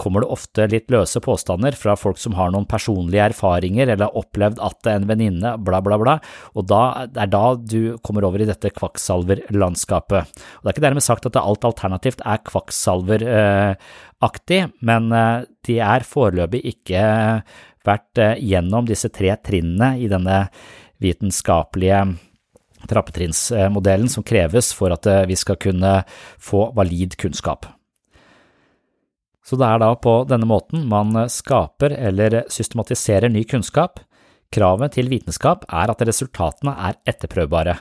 kommer det ofte litt løse påstander fra folk som har noen personlige erfaringer eller har opplevd at en venninne, bla, bla, bla, og da, det er da du kommer over i dette kvakksalverlandskapet. Og Det er ikke dermed sagt at alt alternativt er kvakksalveraktig, men eh, de er foreløpig ikke vært eh, gjennom disse tre trinnene i denne vitenskapelige trappetrinnsmodellen som kreves for at eh, vi skal kunne få valid kunnskap. Så det er da på denne måten man skaper eller systematiserer ny kunnskap. Kravet til vitenskap er at resultatene er etterprøvbare,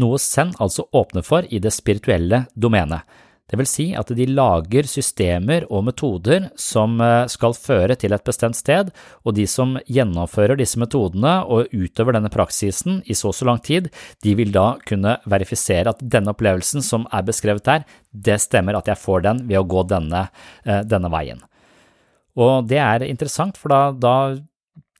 noe Zen altså åpner for i det spirituelle domenet. Det vil si at de lager systemer og metoder som eh, skal føre til et bestemt sted, og de som gjennomfører disse metodene og utøver denne praksisen i så og så lang tid, de vil da kunne verifisere at denne opplevelsen som er beskrevet der, det stemmer at jeg får den ved å gå denne, eh, denne veien. Og det er interessant, for da, da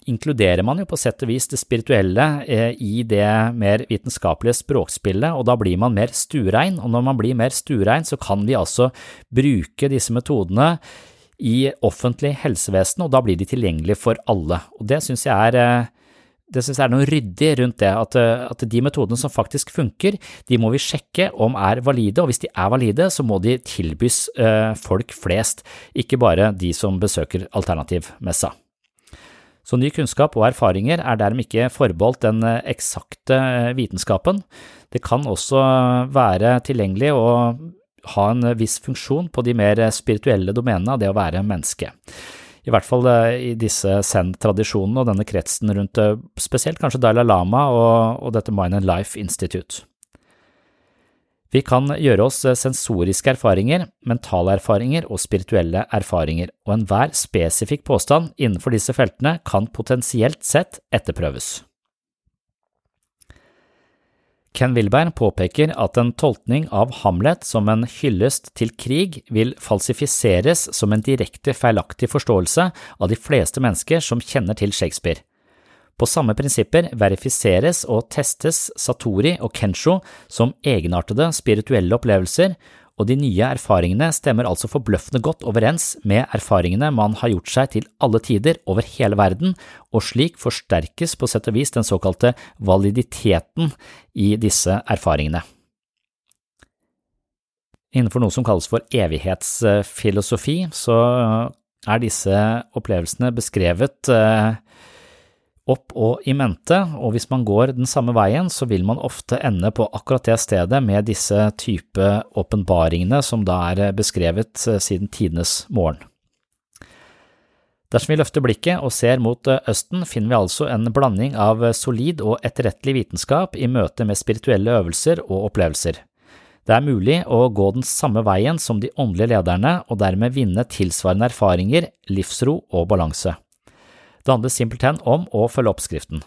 inkluderer man jo på sett og vis det spirituelle eh, i det mer vitenskapelige språkspillet, og da blir man mer stuerein, og når man blir mer stuerein, så kan vi altså bruke disse metodene i offentlig helsevesen, og da blir de tilgjengelige for alle. Og det synes jeg er eh, det synes jeg er noe ryddig rundt det, at, eh, at, de metodene som faktisk funker, de må vi sjekke om er valide, og hvis de er valide, så må de tilbys folk flest, ikke bare de som besøker alternativmessa. Så ny kunnskap og erfaringer er dermed ikke forbeholdt den eh, eksakte eh, vitenskapen. Det kan også være tilgjengelig å ha en viss funksjon på de mer spirituelle domenene av det å være menneske. I hvert fall eh, i disse Zen-tradisjonene og denne kretsen rundt spesielt kanskje Dalai Lama og, og dette Mind and Life Institute. Vi kan gjøre oss eh, sensoriske erfaringer, mentale erfaringer og spirituelle erfaringer, og enhver spesifikk påstand innenfor disse feltene kan potensielt sett etterprøves. Ken Wilberg påpeker at en tolkning av Hamlet som en hyllest til krig vil falsifiseres som en direkte feilaktig forståelse av de fleste mennesker som kjenner til Shakespeare. På samme prinsipper verifiseres og testes Satori og Kensho som egenartede spirituelle opplevelser, og de nye erfaringene stemmer altså forbløffende godt overens med erfaringene man har gjort seg til alle tider over hele verden, og slik forsterkes på sett og vis den såkalte validiteten i disse erfaringene. Innenfor noe som kalles for evighetsfilosofi, så er disse opplevelsene beskrevet eh, opp og i mente, og hvis man går den samme veien, så vil man ofte ende på akkurat det stedet med disse type åpenbaringene som da er beskrevet eh, siden tidenes morgen. Dersom vi løfter blikket og ser mot eh, Østen, finner vi altså en blanding av solid og etterrettelig vitenskap i møte med spirituelle øvelser og opplevelser. Det er mulig å gå den samme veien som de åndelige lederne og dermed vinne tilsvarende erfaringer, livsro og balanse. Det handler simpelthen om å følge oppskriften.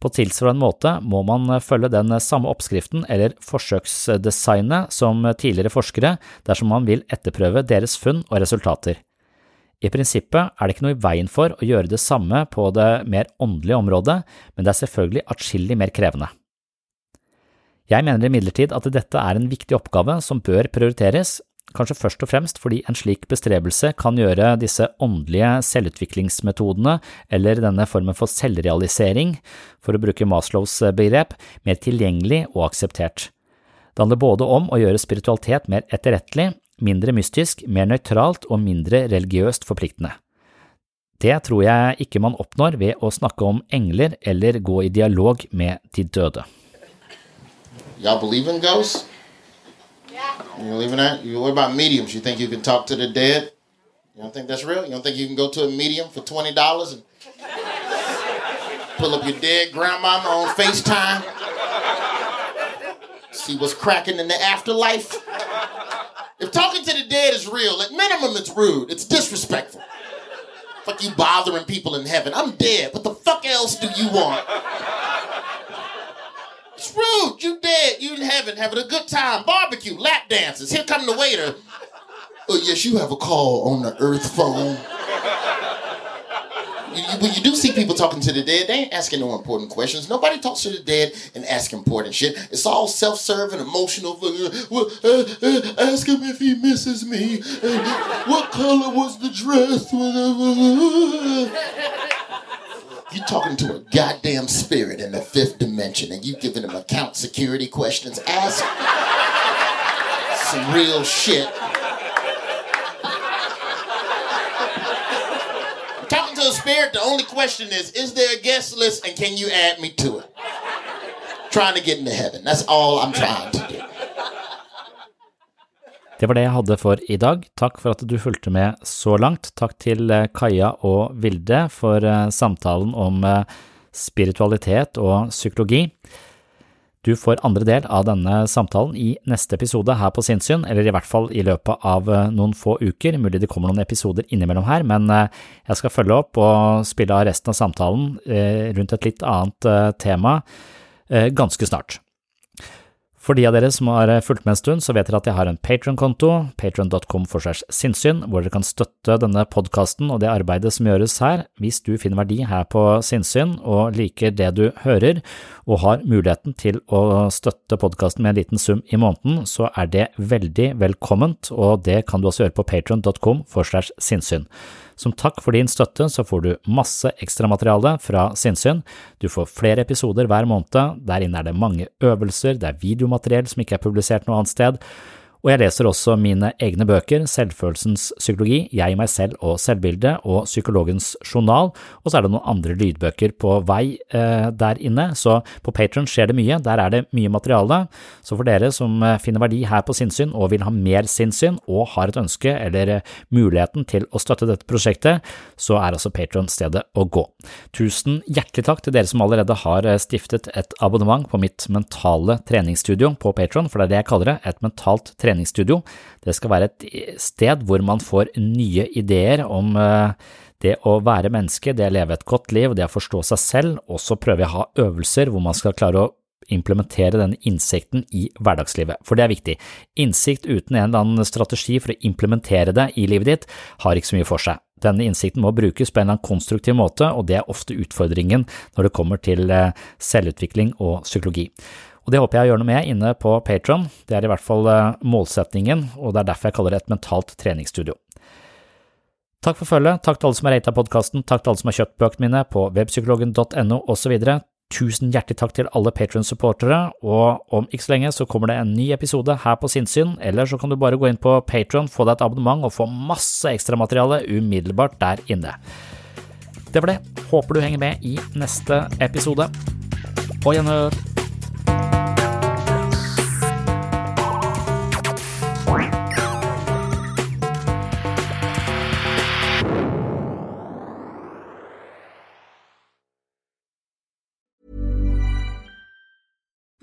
På tilsvarende måte må man følge den samme oppskriften eller forsøksdesignet som tidligere forskere dersom man vil etterprøve deres funn og resultater. I prinsippet er det ikke noe i veien for å gjøre det samme på det mer åndelige området, men det er selvfølgelig atskillig mer krevende. Jeg mener imidlertid at dette er en viktig oppgave som bør prioriteres, kanskje først og fremst fordi en slik bestrebelse kan gjøre disse åndelige selvutviklingsmetodene, eller denne formen for selvrealisering, for å bruke Maslows begrep, mer tilgjengelig og akseptert. Det handler både om å gjøre spiritualitet mer etterrettelig, mindre mystisk, mer nøytralt og mindre religiøst forpliktende. Det tror jeg ikke man oppnår ved å snakke om engler eller gå i dialog med de døde. Y'all believe in ghosts? You believe in that? You what about mediums? You think you can talk to the dead? You don't think that's real? You don't think you can go to a medium for twenty dollars and pull up your dead grandmama on FaceTime? See what's cracking in the afterlife? If talking to the dead is real, at minimum it's rude. It's disrespectful. Fuck you bothering people in heaven. I'm dead. What the fuck else do you want? It's rude. You dead. You in heaven having a good time. Barbecue, lap dances. Here come the waiter. Oh, yes, you have a call on the earth phone. You, you, but you do see people talking to the dead. They ain't asking no important questions. Nobody talks to the dead and ask important shit. It's all self-serving, emotional. Well, uh, uh, ask him if he misses me. Uh, what color was the dress? You're talking to a goddamn spirit in the fifth dimension and you giving him account security questions. Ask some real shit. Talking to a spirit, the only question is is there a guest list and can you add me to it? Trying to get into heaven. That's all I'm trying to do. Det var det jeg hadde for i dag. Takk for at du fulgte med så langt. Takk til eh, Kaja og Vilde for eh, samtalen om eh, spiritualitet og psykologi. Du får andre del av denne samtalen i neste episode her på Sinnsyn, eller i hvert fall i løpet av noen få uker. Mulig det kommer noen episoder innimellom her, men jeg skal følge opp og spille av resten av samtalen rundt et litt annet tema ganske snart. For de av dere som har fulgt med en stund, så vet dere at jeg har en Patron-konto, patron.com for segs sinnssyn, hvor dere kan støtte denne podkasten og det arbeidet som gjøres her. Hvis du finner verdi her på sinnssyn og liker det du hører, og har muligheten til å støtte podkasten med en liten sum i måneden, så er det veldig velkomment, og det kan du også gjøre på patron.com for segs sinnssyn. Som takk for din støtte så får du masse ekstramateriale fra Sinnsyn. Du får flere episoder hver måned, der inne er det mange øvelser, det er videomateriell som ikke er publisert noe annet sted, og jeg leser også mine egne bøker, Selvfølelsens psykologi, Jeg, meg selv og selvbildet og Psykologens journal, og så er det noen andre lydbøker på vei eh, der inne, så på Patron skjer det mye, der er det mye materiale, så for dere som eh, finner verdi her på sinnssyn og vil ha mer sinnssyn og har et ønske eller eh, muligheten til å støtte dette prosjektet, så er altså Patron stedet å gå. Tusen hjertelig takk til dere som allerede har eh, stiftet et abonnement på mitt mentale treningsstudio på Patron, for det er det jeg kaller det, et mentalt treningsstudio treningsstudio. Det skal være et sted hvor man får nye ideer om eh, det å være menneske, det å leve et godt liv, det å forstå seg selv, og så prøver jeg å ha øvelser hvor man skal klare å implementere denne innsikten i hverdagslivet, for det er viktig. Innsikt uten en eller annen strategi for å implementere det i livet ditt har ikke så mye for seg. Denne innsikten må brukes på en eller annen konstruktiv måte, og det er ofte utfordringen når det kommer til eh, selvutvikling og psykologi. Og Det håper jeg å gjøre noe med inne på Patron. Det er i hvert fall eh, målsetningen, og det er derfor jeg kaller det et mentalt treningsstudio. Takk for følget, takk til alle som har rata podkasten, takk til alle som har kjøpt bøkene mine på webpsykologen.no osv. Tusen hjertelig takk til alle Patron-supportere, og om ikke så lenge så kommer det en ny episode her på Sinnsyn, eller så kan du bare gå inn på Patron, få deg et abonnement og få masse ekstramateriale umiddelbart der inne. Det var det. Håper du henger med i neste episode. På gjenhør.